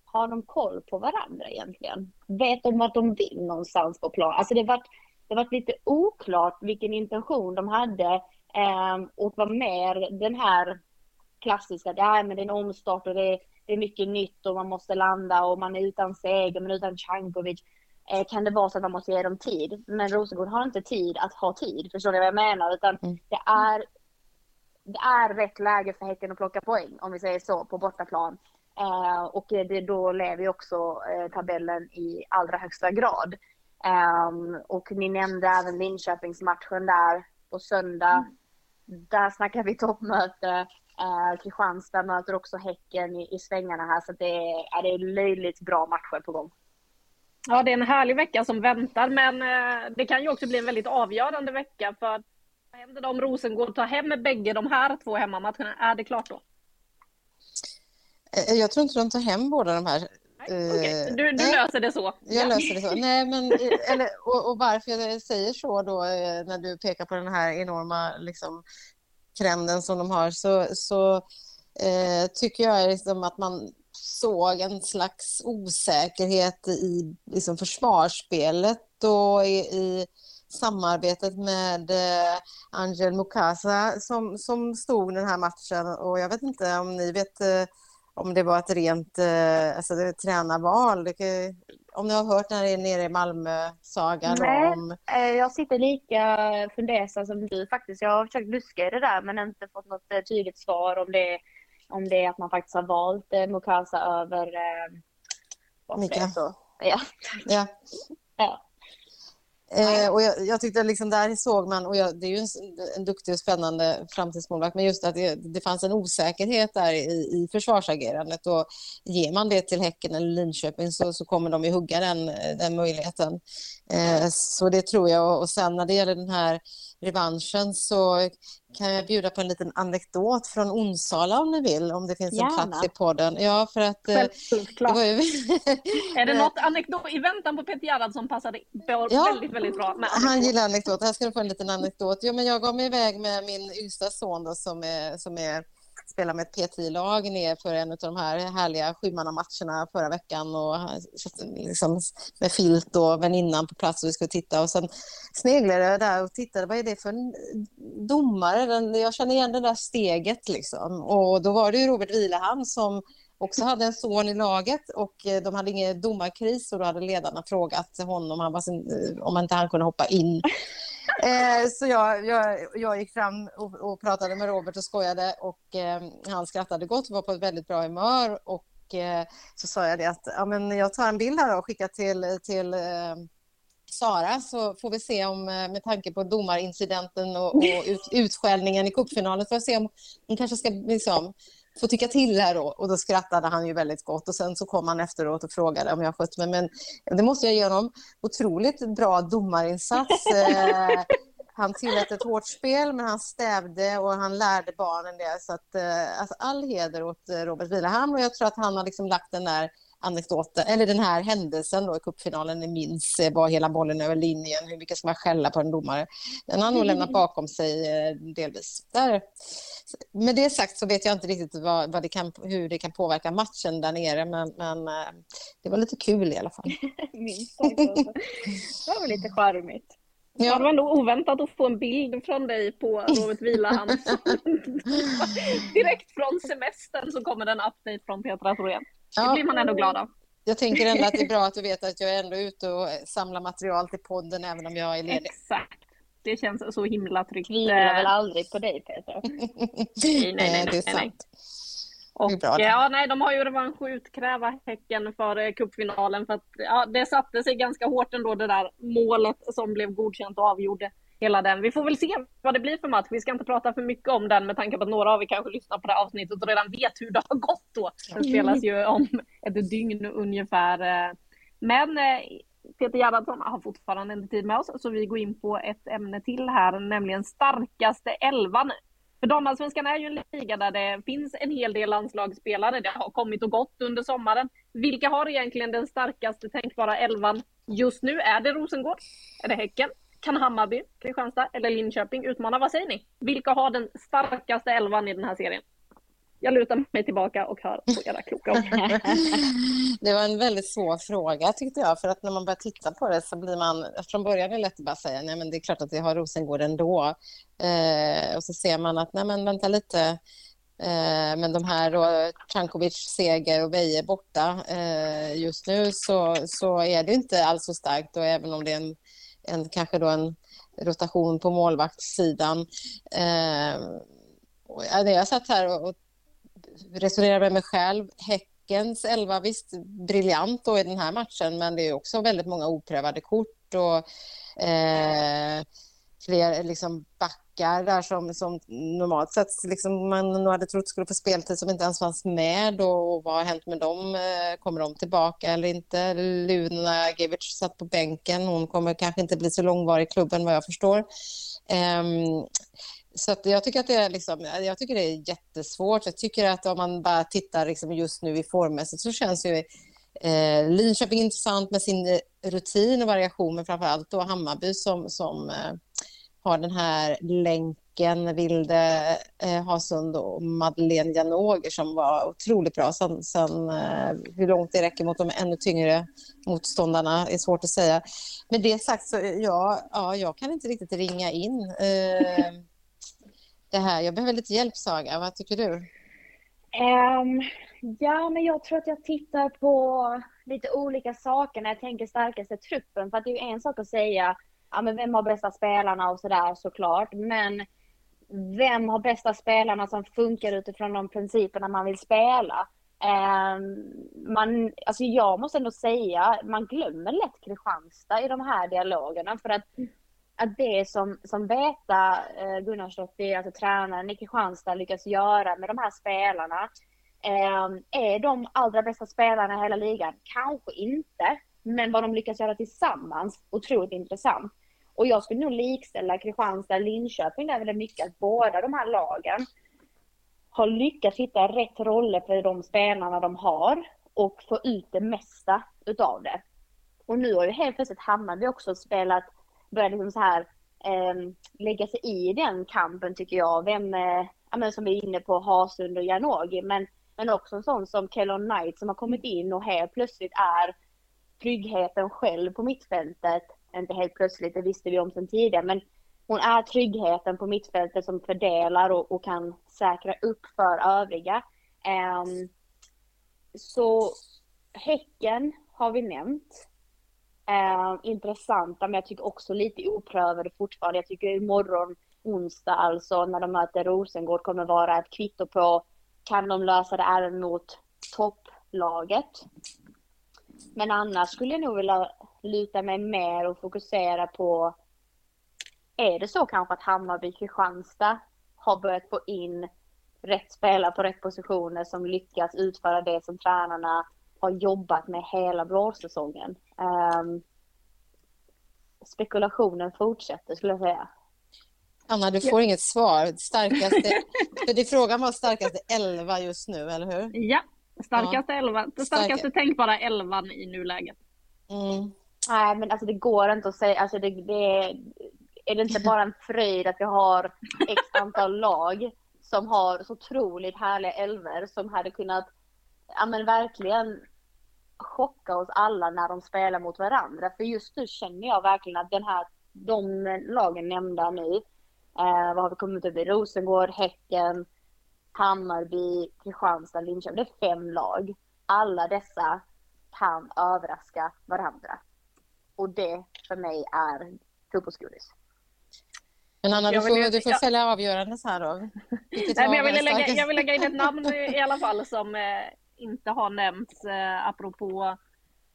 har de koll på varandra egentligen? Vet de vart de vill någonstans på plan? Alltså det var, det var lite oklart vilken intention de hade eh, och var mer den här klassiska, det är, men det är en omstart och det är, det är mycket nytt och man måste landa och man är utan Seger men utan Cankovic. Eh, kan det vara så att man måste ge dem tid? Men Rosengård har inte tid att ha tid, förstår ni vad jag menar? Utan mm. det är det är rätt läge för Häcken att plocka poäng, om vi säger så, på bortaplan. Eh, och det, då lever ju också eh, tabellen i allra högsta grad. Eh, och ni nämnde även Linköpingsmatchen där på söndag. Mm. Där snackar vi toppmöte. Eh, Kristianstad möter också Häcken i, i svängarna här, så det är, det är löjligt bra matcher på gång. Ja, det är en härlig vecka som väntar, men eh, det kan ju också bli en väldigt avgörande vecka. För vad händer om Rosengård tar hem bägge de här två hemmamatcherna? Är det klart då? Eh, jag tror inte de tar hem båda de här. Nej, okay. Du, du löser det så? Jag ja. löser det så. Nej, men, eller, och, och, varför jag säger så då när du pekar på den här enorma liksom, trenden som de har så, så eh, tycker jag liksom att man såg en slags osäkerhet i liksom försvarsspelet och i, i samarbetet med eh, Angel Mukasa som, som stod den här matchen och jag vet inte om ni vet eh, om det var ett rent eh, alltså det, tränarval. Det, om ni har hört när det är nere i Malmö-sagan Nej, om... eh, jag sitter lika fundersam som du faktiskt. Jag har försökt luska i det där men inte fått något eh, tydligt svar om det, om det är att man faktiskt har valt eh, Mukasa över... Eh, Mika. så. Ja. Ja. ja. Eh, och jag, jag tyckte liksom där såg man, och jag, det är ju en, en duktig och spännande framtidsmålvakt, men just att det, det fanns en osäkerhet där i, i försvarsagerandet och ger man det till Häcken eller Linköping så, så kommer de ju hugga den, den möjligheten. Eh, så det tror jag. Och sen när det gäller den här revanschen så kan jag bjuda på en liten anekdot från Onsala om ni vill, om det finns en Gärna. plats i podden. Ja, för att... eh, det Självklart. var ju... [laughs] Är det något anekdot i väntan på Peter Gerhardsson passade Ja. väldigt, väldigt bra Han gillar anekdot. Här ska du få en liten anekdot. Jo, men jag gav mig iväg med min yngsta son då, som, är, som är, spela med ett P10-lag ner för en av de här härliga sjumannamatcherna förra veckan. Och liksom med filt och väninnan på plats och vi skulle titta. Och sen sneglade jag där och tittade. Vad är det för en domare? Den, jag känner igen det där steget liksom. Och då var det ju Robert Vilehamn som också hade en son i laget och eh, de hade ingen domarkris och då hade ledarna frågat honom om, han var sin, eh, om inte han kunde hoppa in. Eh, så jag, jag, jag gick fram och, och pratade med Robert och skojade och eh, han skrattade gott och var på ett väldigt bra humör och eh, så sa jag det att ja, men jag tar en bild här och skickar till, till eh, Sara så får vi se om, eh, med tanke på domarincidenten och, och ut, utskällningen i cupfinalen, får jag se om hon kanske ska liksom, få tycka till här då. Och då skrattade han ju väldigt gott och sen så kom han efteråt och frågade om jag skött mig. Men det måste jag ge honom. Otroligt bra domarinsats. [laughs] Eh, han tillät ett hårt spel, men han stävde och han lärde barnen det. Så att, eh, alltså all heder åt eh, Robert Vilehamn och jag tror att han har liksom lagt den där anekdoten, eller den här händelsen då i cupfinalen, ni minns eh, var hela bollen över linjen, hur mycket ska man skälla på en domare? Den har nog lämnat bakom sig eh, delvis. Där. Med det sagt så vet jag inte riktigt vad, vad det kan, hur det kan påverka matchen där nere, men, men eh, det var lite kul i alla fall. [laughs] Minst sagt alltså. Det var väl lite charmigt. Ja. Det var ändå oväntat att få en bild från dig på Robert Vilahamns. [laughs] [laughs] Direkt från semestern så kommer en update från Petra Thorén. Det Ja. blir man ändå glad av. jag tänker ändå att det är bra att du vet att jag är ändå ute och samlar material till podden även om jag är ledig. Exakt. Det känns så himla tryggt. Tvivlar väl aldrig på dig Peter. [laughs] nej, nej, Nej, nej, det är nej. sant. Och, Det är det. ja, nej, de har ju revansch att utkräva Häcken för eh, cupfinalen. För att, ja, det satte sig ganska hårt ändå det där målet som blev godkänt och avgjorde hela den. Vi får väl se vad det blir för match. Vi ska inte prata för mycket om den med tanke på att några av er kanske lyssnar på det här avsnittet och redan vet hur det har gått då. Den spelas ju om ett dygn ungefär. Men eh, Peter Gerhardsson har fortfarande inte tid med oss så vi går in på ett ämne till här, nämligen starkaste elvan. För damallsvenskan är ju en liga där det finns en hel del landslagsspelare. Det har kommit och gått under sommaren. Vilka har egentligen den starkaste tänkbara elvan just nu? Är det Rosengård? Är det Häcken? Kan Hammarby, Kristianstad eller Linköping utmana? Vad säger ni? Vilka har den starkaste elvan i den här serien? Jag lutar mig tillbaka och hör på era kloka ord. [laughs] Det var en väldigt svår fråga tyckte jag, för att när man börjar titta på det så blir man, från början är det lätt att bara säga, nej men det är klart att vi har Rosengård ändå. Eh, och så ser man att, nej men vänta lite, eh, men de här då, Cankovic, Seger och Veje borta eh, just nu så, så är det inte alls så starkt och även om det är en, en kanske då en rotation på målvaktssidan. Eh, och, ja, jag satt här och, och resonerade med mig själv, Häckens elva, visst briljant då i den här matchen, men det är också väldigt många oprövade kort och eh, fler liksom backar där som, som normalt sett liksom man nog hade trott skulle få speltid som inte ens fanns med och vad har hänt med dem? Eh, kommer de tillbaka eller inte? Luna Givic satt på bänken, hon kommer kanske inte bli så långvarig i klubben vad jag förstår. Um, så att jag, tycker att det är liksom, jag tycker det är jättesvårt. Jag tycker att om man bara tittar liksom just nu i formmässigt så känns ju eh, Linköping intressant med sin eh, rutin och variation, men framför allt då Hammarby som, som eh, har den här länken Vilde eh, Hasund och Madeleine Janoger som var otroligt bra. Sen, sen eh, hur långt det räcker mot de ännu tyngre motståndarna är svårt att säga. Med det sagt så ja, ja jag kan inte riktigt ringa in eh, det här. Jag behöver lite hjälp Saga, vad tycker du? Um, ja, men jag tror att jag tittar på lite olika saker när jag tänker starkaste truppen. För att det är ju en sak att säga, ja men vem har bästa spelarna och sådär såklart. Men vem har bästa spelarna som funkar utifrån de principerna man vill spela? Um, man, alltså jag måste ändå säga, man glömmer lätt Kristianstad i de här dialogerna. För att, att det som, som Beta eh, Gunnarsdottir, alltså tränaren i Kristianstad, lyckas göra med de här spelarna ehm, är de allra bästa spelarna i hela ligan? Kanske inte, men vad de lyckas göra tillsammans, otroligt intressant. Och jag skulle nog likställa Kristianstad och Linköping där väldigt mycket, att båda de här lagen har lyckats hitta rätt roller för de spelarna de har och få ut det mesta utav det. Och nu har ju helt plötsligt Hammarby också spelat, börjat liksom så här eh, lägga sig i den kampen tycker jag. Vem, eh, ja, men som vi är inne på, Hasund och Janogy, men men också en sån som Kellon Knight som har kommit in och helt plötsligt är tryggheten själv på mittfältet. Inte helt plötsligt, det visste vi om sedan tidigare, men hon är tryggheten på mittfältet som fördelar och, och kan säkra upp för övriga. Um, så Häcken har vi nämnt. Um, intressanta, men jag tycker också lite oprövade fortfarande. Jag tycker imorgon, onsdag alltså, när de möter Rosengård kommer vara ett kvitto på kan de lösa det även mot topplaget. Men annars skulle jag nog vilja luta mig mer och fokusera på är det så kanske att Hammarby Kristianstad har börjat få in rätt spelare på rätt positioner som lyckas utföra det som tränarna har jobbat med hela vårsäsongen. Um, spekulationen fortsätter skulle jag säga. Anna, du får ja. inget svar. Starkaste, [laughs] för det frågan var starkaste elva just nu, eller hur? Ja, starkaste ja. elva. Det starkaste Starka. tänkbara elvan i nuläget. Mm. Nej, men alltså det går inte att säga. Alltså det, det, är det inte bara en fröjd att vi har x antal [laughs] lag som har så otroligt härliga elver som hade kunnat, ja men verkligen chocka oss alla när de spelar mot varandra. För just nu känner jag verkligen att den här, de lagen nämnda nu, Eh, vad har vi kommit upp i? Rosengård, Häcken, Hammarby, Kristianstad, Linköping. Det är fem lag. Alla dessa kan överraska varandra. Och det för mig är fotbollsgodis. Men Anna, du får, du får fälla avgörandet här då. Nej, men jag, vill lägga, jag vill lägga in ett namn [laughs] i alla fall som eh, inte har nämnts eh, apropå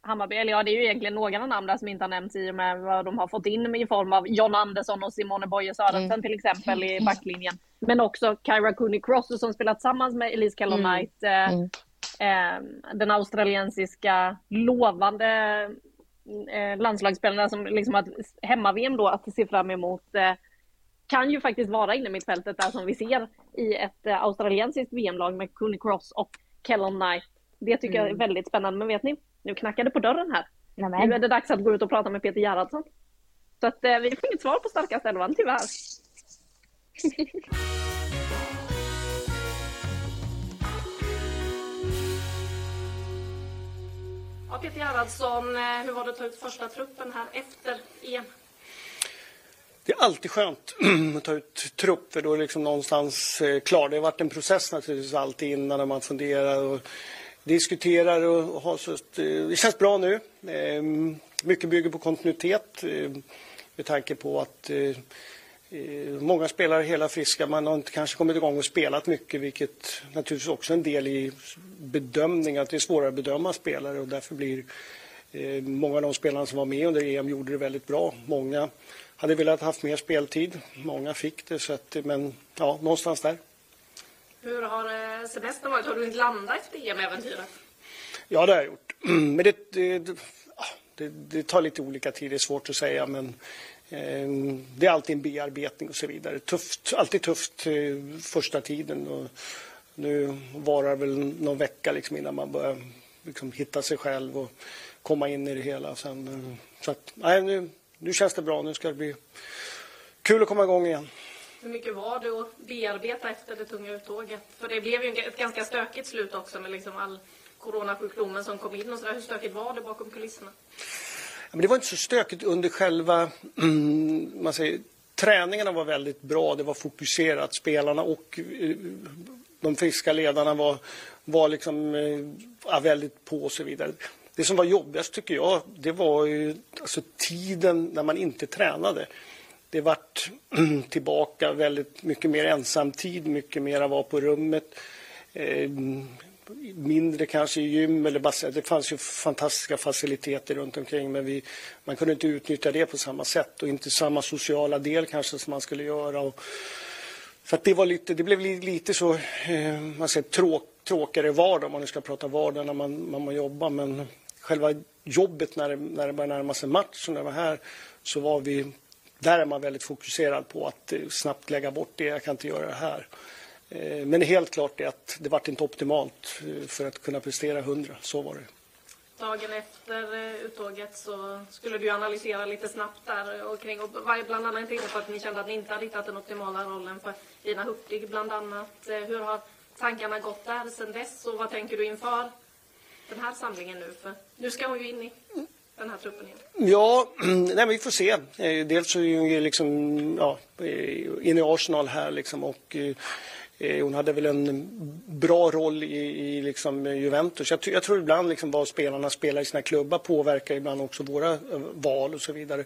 Hammarby, eller ja det är ju egentligen några namn där som inte har nämnts i och med vad de har fått in i form av John Andersson och Simone Boye Sörensen mm. till exempel i backlinjen. Men också Kyra Cooney Cross som spelat tillsammans med Elise Kellon mm. Knight. Eh, mm. eh, den australiensiska lovande eh, landslagsspelaren som liksom har hemma-VM då att se fram emot. Eh, kan ju faktiskt vara inne i mittfältet där som vi ser i ett eh, australiensiskt VM-lag med Cooney Cross och Kellon Knight. Det tycker jag är mm. väldigt spännande. Men vet ni, nu knackar det på dörren här. Nämen. Nu är det dags att gå ut och prata med Peter Gerhardsson. Så att eh, vi får inget svar på starkaste elvan tyvärr ja, Peter Gerhardsson, eh, hur var det att ta ut första truppen här efter EM? Det är alltid skönt [clears throat] att ta ut trupp för då är det liksom någonstans eh, klar. Det har varit en process naturligtvis alltid innan när man funderar och diskuterar och har så eh, det känns bra nu. Ehm, mycket bygger på kontinuitet med tanke på att många spelare är hela friska. Man har inte kanske kommit igång och spelat mycket vilket naturligtvis också är en del i bedömning att det är svårare att bedöma spelare och därför blir många av de spelarna som var med under EM gjorde det väldigt bra. Många hade velat haft mer speltid. Många fick det, så att, men ja, någonstans där. Hur har eh, semestern varit? Har du inte landat efter EM-äventyret? Ja, det har jag gjort. [clears throat] Men det, det, det, det, tar lite olika tid, det är svårt att säga. Men eh, Ehm, det är alltid en bearbetning och så vidare. Tufft, alltid tufft eh, första tiden. Och nu varar väl någon vecka liksom innan man börjar liksom hitta sig själv och komma in i det hela. Sen, eh, så att, nej, nu, nu känns det bra. Nu ska det bli kul att komma igång igen. Hur mycket var det att bearbeta efter det tunga uttåget? För det blev ju ett ganska stökigt slut också med liksom all coronasjukdomen som kom in och så där. Hur stökigt var det bakom kulisserna? Men det var inte så stökigt under själva mm, man säger, träningarna var väldigt bra. Det var fokuserat. Spelarna och eh, de friska ledarna var, var liksom, eh, ja, väldigt på och så vidare. Det som var jobbigast tycker jag, det var ju alltså, tiden när man inte tränade. Det vart [clears throat] tillbaka väldigt mycket mer ensamtid, mycket mer att vara på rummet. Eh, mindre kanske i gym eller bassäng. det fanns ju fantastiska faciliteter runt omkring men vi, man kunde inte utnyttja det på samma sätt och inte samma sociala del kanske som man skulle göra. Och, så det, var lite, det blev lite så eh, man säger, tråk, tråkigare vardag om man nu ska prata vardag när man, när man jobbar men själva jobbet när det, när det började närma sig match och när jag var här så var vi där är man väldigt fokuserad på att eh, snabbt lägga bort det, jag kan inte göra det här. Eh, men är helt klart det att det vart inte optimalt eh, för att kunna prestera 100, så var det. Dagen efter uttåget så skulle du analysera lite snabbt där och kring och bland annat inne på att ni kände att ni inte hade hittat den optimala rollen för Lina Hurtig bland annat. Hur har tankarna gått där sedan dess och vad tänker du inför den här samlingen nu? För nu ska hon ju in i den här truppen igen? Ja, [clears throat] nej, vi får se. Eh, dels är hon ju liksom, ja, inne i Arsenal här liksom och eh, Eh, hon hade väl en bra roll i, i liksom Juventus. Jag, jag, tror ibland liksom vad spelarna spelar i sina klubbar påverkar ibland också våra eh, val och så vidare.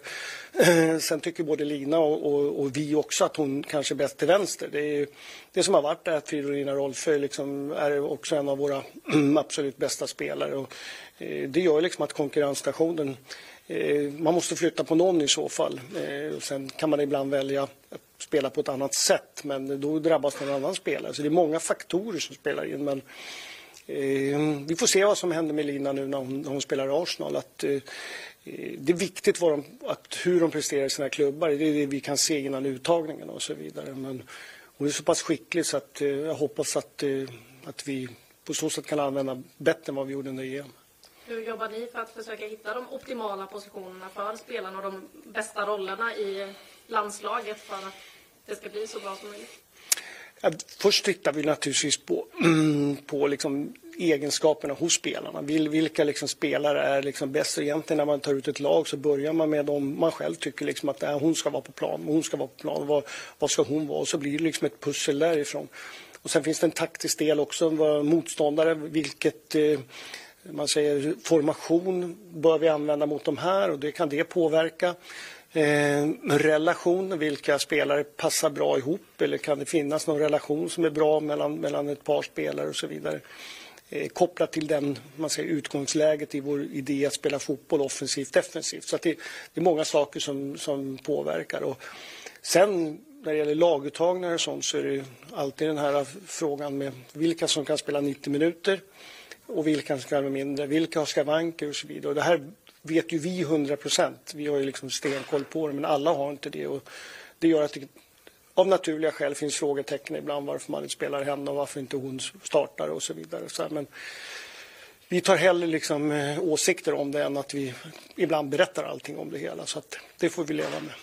[clears throat] Sen tycker både Lina och, och, och, vi också att hon kanske är bäst till vänster. Det, är, det som har varit är att Fridolina Rolfö liksom är också en av våra [clears throat] absolut bästa spelare. Och, Eh, det gör liksom att konkurrensstationen, eh, man måste flytta på någon i så fall. Sen kan man ibland välja att spela på ett annat sätt men då drabbas någon annan spelare. Så det är många faktorer som spelar in. Men eh, vi får se vad som händer med Lina nu när hon, när hon spelar i Arsenal. Att, eh, eh, det är viktigt vad de, att hur de presterar i sina klubbar. Det är det vi kan se innan uttagningen och så vidare. Men hon är så pass skicklig så att jag hoppas att, att vi på så sätt kan använda bättre än vad vi gjorde under EM. Hur jobbar ni för att försöka hitta de optimala positionerna för spelarna och de bästa rollerna i landslaget för att det ska bli så bra som möjligt? Ja, först tittar vi naturligtvis på, [clears throat] på liksom egenskaperna hos spelarna. Vilka liksom spelare är liksom bäst? Egentligen när man tar ut ett lag så börjar man med dem man själv tycker liksom att äh, hon ska vara på plan. Hon ska vara på plan. Vad, vad ska hon vara? Och så blir det liksom ett pussel därifrån. Och sen finns det en taktisk del också. Motståndare, vilket eh, man säger formation bör vi använda mot de här och det kan det påverka. Eh, relation, vilka spelare passar bra ihop eller kan det finnas någon relation som är bra mellan, mellan ett par spelare och så vidare. Eh, kopplat till den, man säger, utgångsläget i vår idé att spela fotboll offensivt defensivt. Så det, det, är många saker som, som påverkar. Och sen när det gäller laguttagningar och sånt så är det alltid den här frågan med vilka som kan spela 90 minuter och vilka som ska vara mindre, vilka har skavanker och så vidare. Och det här vet ju vi 100 procent. Vi har ju liksom stenkoll på det, men alla har inte det. Och det gör att det av naturliga skäl finns frågetecken ibland varför man inte spelar henne och varför inte hon startar och så vidare. Så här, men vi tar hellre liksom, eh, åsikter om det än att vi ibland berättar allting om det hela. Så att det får vi leva med.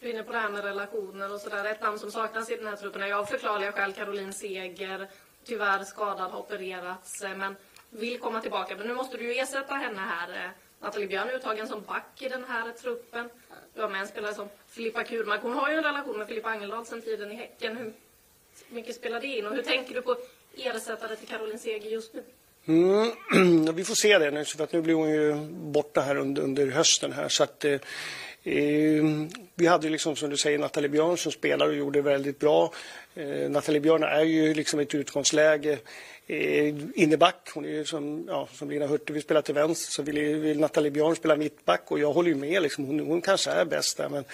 Du är inne på det här med relationer och sådär. Ett namn som saknas i den här truppen är av förklarliga skäl Caroline Seger. Tyvärr skadad, har opererats. Eh, men vill komma tillbaka. Men nu måste du ju ersätta henne här. Eh, Nathalie Björn är uttagen som back i den här truppen. Du har med en spelare som Filippa Kurmark. Hon har ju en relation med Filippa Angeldal sedan tiden i Häcken. Hur mycket spelar det in? Och hur tänker du på ersättare till Caroline Seger just nu? Mm, [clears throat] vi får se det nu, för att nu blir hon ju borta här under, under hösten här. Så att, eh, eh vi hade liksom som du säger Nathalie Björn som spelade och gjorde väldigt bra. Eh, Nathalie Björn är ju liksom ett utgångsläge eh, inneback. Hon är ju som, ja, som Lina Hurtig vill spela till vänster så vill, vill Nathalie Björn spela mittback och jag håller ju med. Liksom, hon, hon kanske är bäst där men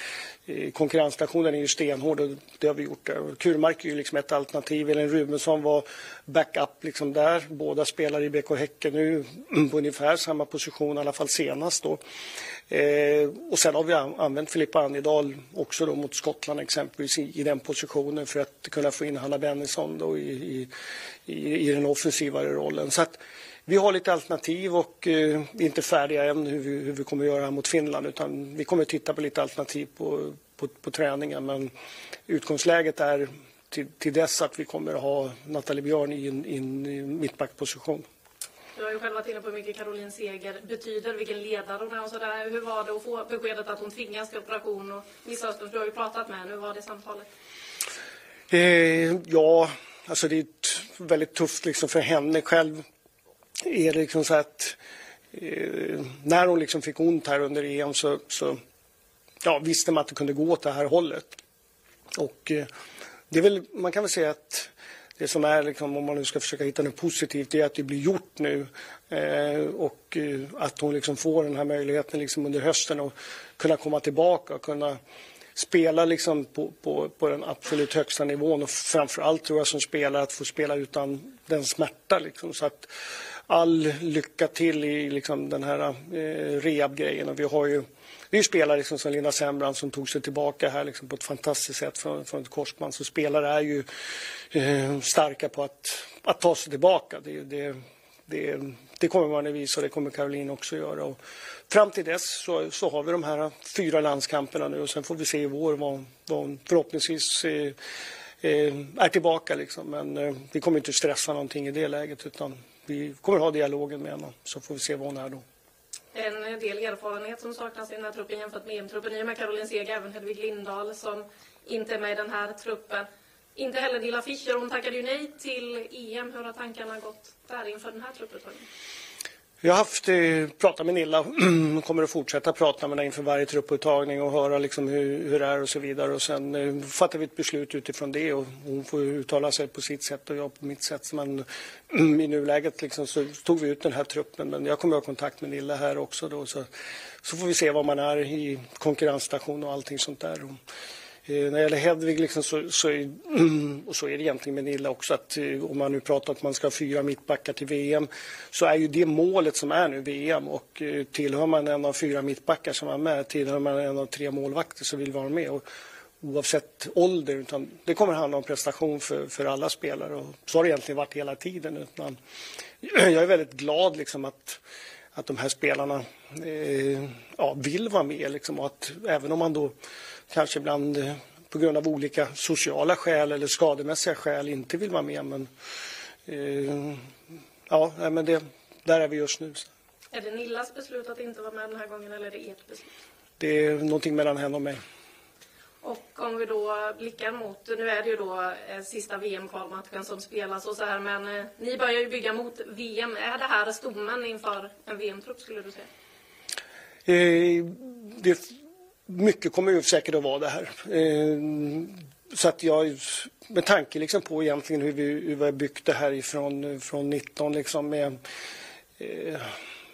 eh, konkurrensstationen är ju stenhård och det har vi gjort där. Kurmark är ju liksom ett alternativ. Elin Rubensson var backup liksom där. Båda spelar i BK Häcken nu [clears throat] på ungefär samma position i alla fall senast då. Eh, och sen har vi använt Filippa Annedal också då mot Skottland exempelvis i, i den positionen för att kunna få in Hanna Bennison då i, i, i, i den offensivare rollen. Så att vi har lite alternativ och eh, är inte färdiga än hur vi, hur vi kommer att göra mot Finland utan vi kommer att titta på lite alternativ på, på, på träningen. Men utgångsläget är till, till dess att vi kommer att ha Nathalie Björn i en, i en mittbackposition. Du har ju själv varit inne på hur mycket Caroline Seger betyder, vilken ledare hon är och sådär. Hur var det att få beskedet att hon tvingas till operation och missas? Du har ju pratat med henne. Hur var det samtalet? Eh, ja, alltså det är väldigt tufft liksom för henne själv. Är det liksom så att eh, när hon liksom fick ont här under EM så, så ja, visste man att det kunde gå åt det här hållet. Och eh, det är väl, man kan väl säga att det som är, liksom, om man nu ska försöka hitta något positivt, det är att det blir gjort nu. Eh, och eh, att hon liksom får den här möjligheten liksom under hösten att kunna komma tillbaka och kunna spela liksom på, på, på den absolut högsta nivån och framförallt tror jag som spelare att få spela utan den smärta. Liksom. Så att all lycka till i liksom, den här eh, rehab-grejen. Och vi har ju vi är spelare liksom som Linda Sembrand som tog sig tillbaka här liksom på ett fantastiskt sätt från, från ett korsband. Så spelare är ju eh, starka på att, att ta sig tillbaka. Det, det, det, det kommer man att visa och det kommer Caroline också göra. Och fram till dess så, så har vi de här fyra landskamperna nu och sen får vi se i vår vad, vad förhoppningsvis eh, eh, är tillbaka. Liksom. Men eh, vi kommer inte stressa någonting i det läget utan vi kommer ha dialogen med henne så får vi se vad hon är då en del erfarenhet som saknas i den här truppen jämfört med EM-truppen. I och med Caroline Seger, även Hedvig Lindahl som inte är med i den här truppen. Inte heller Dilla Fischer, hon tackade ju nej till EM. Hur har tankarna gått där inför den här trupputtagningen? Jag har haft eh, pratat med Nilla [clears throat] och kommer att fortsätta prata med henne inför varje trupputtagning och höra liksom hur, hur det är och så vidare. Och sen eh, fattar vi ett beslut utifrån det och hon får uttala sig på sitt sätt och jag på mitt sätt. Men mm, i nuläget liksom, så tog vi ut den här truppen. Men jag kommer att ha kontakt med Nilla här också då. Så, så får vi se var man är i konkurrensstation och allting sånt där. Och, Eh, när det gäller Hedvig liksom så, så, är, [clears throat] och så är det egentligen med Nilla också att eh, om man nu pratar att man ska ha fyra mittbackar till VM så är ju det målet som är nu VM och eh, tillhör man en av fyra mittbackar som är med, tillhör man en av tre målvakter så vill vara med. Och, oavsett ålder. Utan det kommer handla om prestation för, för alla spelare. Och så har det egentligen varit hela tiden. Utan [clears throat] jag är väldigt glad liksom att, att de här spelarna eh, ja, vill vara med. Liksom, och att även om man då kanske ibland eh, på grund av olika sociala skäl eller skademässiga skäl inte vill vara med. Men, eh, ja, men det, där är vi just nu. Är det Nillas beslut att inte vara med den här gången eller är det ert beslut? Det är någonting mellan henne och mig. Och om vi då blickar mot, nu är det ju då eh, sista VM-kvalmatchen som spelas och så här, men eh, ni börjar ju bygga mot VM. Är det här stommen inför en VM-trupp skulle du säga? Eh, det mycket kommer ju säkert att vara det här. Ehm, så att jag, med tanke liksom på egentligen hur vi, hur vi har byggt det här ifrån från 19 liksom med, eh,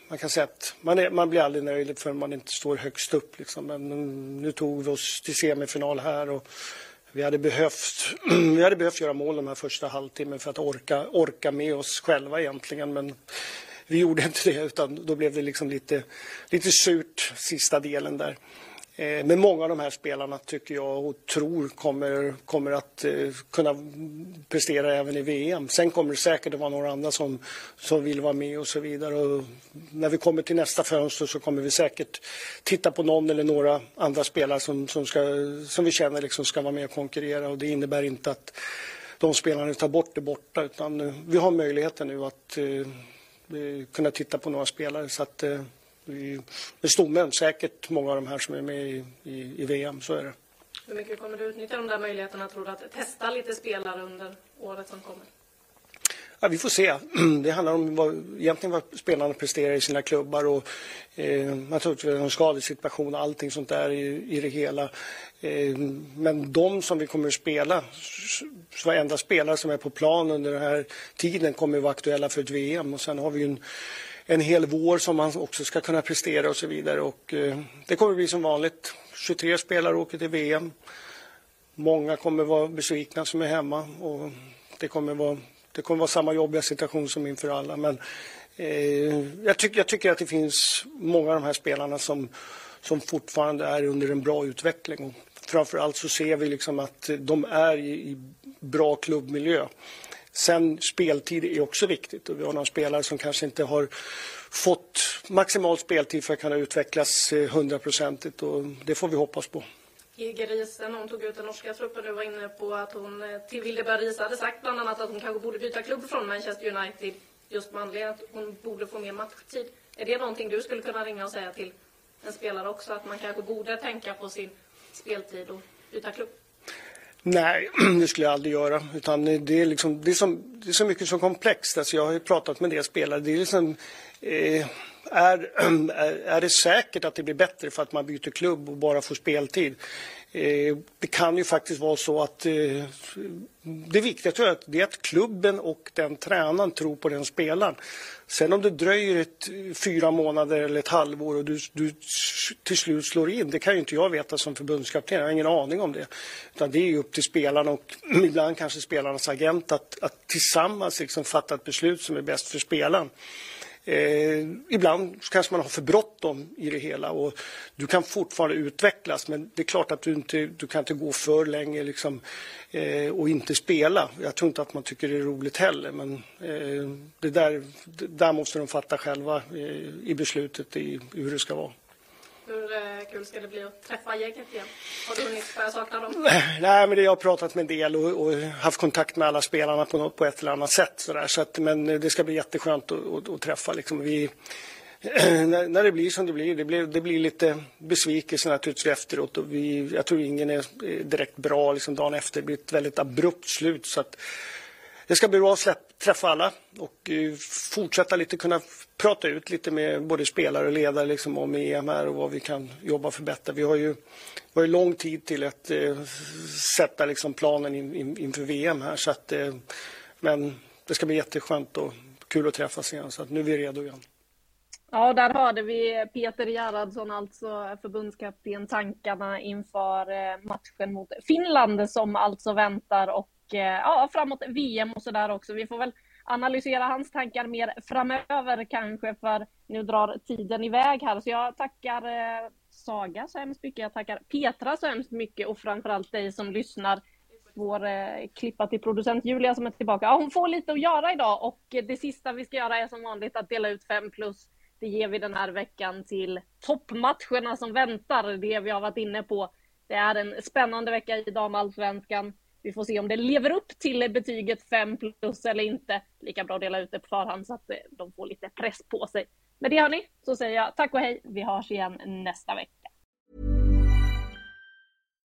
man kan säga att man, är, man blir aldrig nöjd förrän man inte står högst upp. Liksom. Men mm, nu tog vi oss till semifinal här och vi hade behövt, [clears throat] vi hade behövt göra mål de här första halvtimmen för att orka, orka med oss själva egentligen. Men vi gjorde inte det utan då blev det liksom lite, lite surt sista delen där. Eh, men många av de här spelarna tycker jag och tror kommer, kommer att eh, kunna prestera även i VM. Sen kommer det säkert att vara några andra som, som vill vara med och så vidare. Och när vi kommer till nästa fönster så kommer vi säkert titta på någon eller några andra spelare som, som, ska, som vi känner liksom ska vara med och konkurrera. Och det innebär inte att de spelarna tar bort det borta utan eh, vi har möjligheten nu att eh, kunna titta på några spelare. Så att, eh, med stommen säkert många av de här som är med i, i, i, VM, så är det. Hur mycket kommer du utnyttja de där möjligheterna tror du att testa lite spelare under året som kommer? Ja, vi får se. [clears throat] Det handlar om vad, egentligen vad spelarna presterar i sina klubbar och eh, naturligtvis en skadesituation och allting sånt där i, i det hela. Eh, men de som vi kommer att spela, så varenda spelare som är på plan under den här tiden kommer att vara aktuella för ett VM och sen har vi en en hel vår som man också ska kunna prestera och så vidare. Och, eh, det kommer bli som vanligt. 23 spelare åker till VM. Många kommer vara besvikna som är hemma och det kommer vara, det kommer vara samma jobbiga situation som inför alla. Men eh, jag, tycker, jag tycker att det finns många av de här spelarna som, som fortfarande är under en bra utveckling. Och framförallt så ser vi liksom att de är i, i bra klubbmiljö. Sen speltid är också viktigt och vi har några spelare som kanske inte har fått maximal speltid för att kunna utvecklas eh, hundraprocentigt och det får vi hoppas på. Egerisen, hon tog ut den norska truppen. Du var inne på att hon eh, till Vilde Barisa hade sagt bland annat att hon kanske borde byta klubb från Manchester United just med anledning att hon borde få mer matchtid. Är det någonting du skulle kunna ringa och säga till en spelare också? Att man kanske borde tänka på sin speltid och byta klubb? Nej, [clears throat] det skulle jag aldrig göra. Utan det, är liksom, det, är som, det är så mycket så komplext. Alltså jag har ju pratat med en del spelare. Det är liksom, eh, [clears throat] är, är det säkert att det blir bättre för att man byter klubb och bara får speltid? Eh, det kan ju faktiskt vara så att eh, det viktiga tror jag det är att klubben och den tränaren tror på den spelaren. Sen om det dröjer ett, fyra månader eller ett halvår och du, du till slut slår in, det kan ju inte jag veta som förbundskapten. Jag har ingen aning om det. Utan det är upp till spelarna och [clears throat] ibland kanske spelarnas agent att, att tillsammans liksom fatta ett beslut som är bäst för spelaren. Eh, ibland kanske man har för bråttom i det hela och du kan fortfarande utvecklas men det är klart att du inte du kan inte gå för länge liksom, eh, och inte spela. Jag tror inte att man tycker det är roligt heller men eh, det där, det där måste de fatta själva eh, i beslutet i, i hur det ska vara. Hur eh, kul ska det bli att träffa gänget igen? Har du hunnit börja sakna dem? [laughs] Nej, men det, jag har pratat med en del och, och, haft kontakt med alla spelarna på, något, på ett eller annat sätt. Så där. Så att, men det ska bli jätteskönt att, att, att träffa. Liksom. Vi, [clears throat] när, när, det blir som det blir, det blir, det blir lite besvikelse naturligtvis efteråt. Och vi, jag tror ingen är direkt bra liksom dagen efter. Det blir ett väldigt abrupt slut. Så att, det ska bli bra att träffa alla och eh, fortsätta lite kunna prata ut lite med både spelare och ledare liksom, om EM här och vad vi kan jobba för bättre. Vi har ju, vi har ju lång tid till att eh, sätta liksom, planen in, in, inför VM här. Så att, eh, men det ska bli jätteskönt och kul att träffas igen. Så att nu är vi redo igen. Ja, där hörde vi Peter Gerhardsson, alltså förbundskapten, tankarna inför eh, matchen mot Finland som alltså väntar och eh, ja, framåt VM och så där också. Vi får väl analysera hans tankar mer framöver kanske, för nu drar tiden iväg här. Så jag tackar eh, Saga så hemskt mycket. Jag tackar Petra så hemskt mycket och framförallt dig som lyssnar. Vår eh, klippa till producent Julia som är tillbaka. Ja, hon får lite att göra idag och det sista vi ska göra är som vanligt att dela ut 5 plus. Det ger vi den här veckan till toppmatcherna som väntar. Det vi har varit inne på. Det är en spännande vecka i damallsvenskan. Vi får se om det lever upp till betyget 5 plus eller inte. Lika bra att dela ut det på förhand så att eh, de får lite press på sig. Med det hörni, så säger jag tack och hej. Vi hörs igen nästa vecka.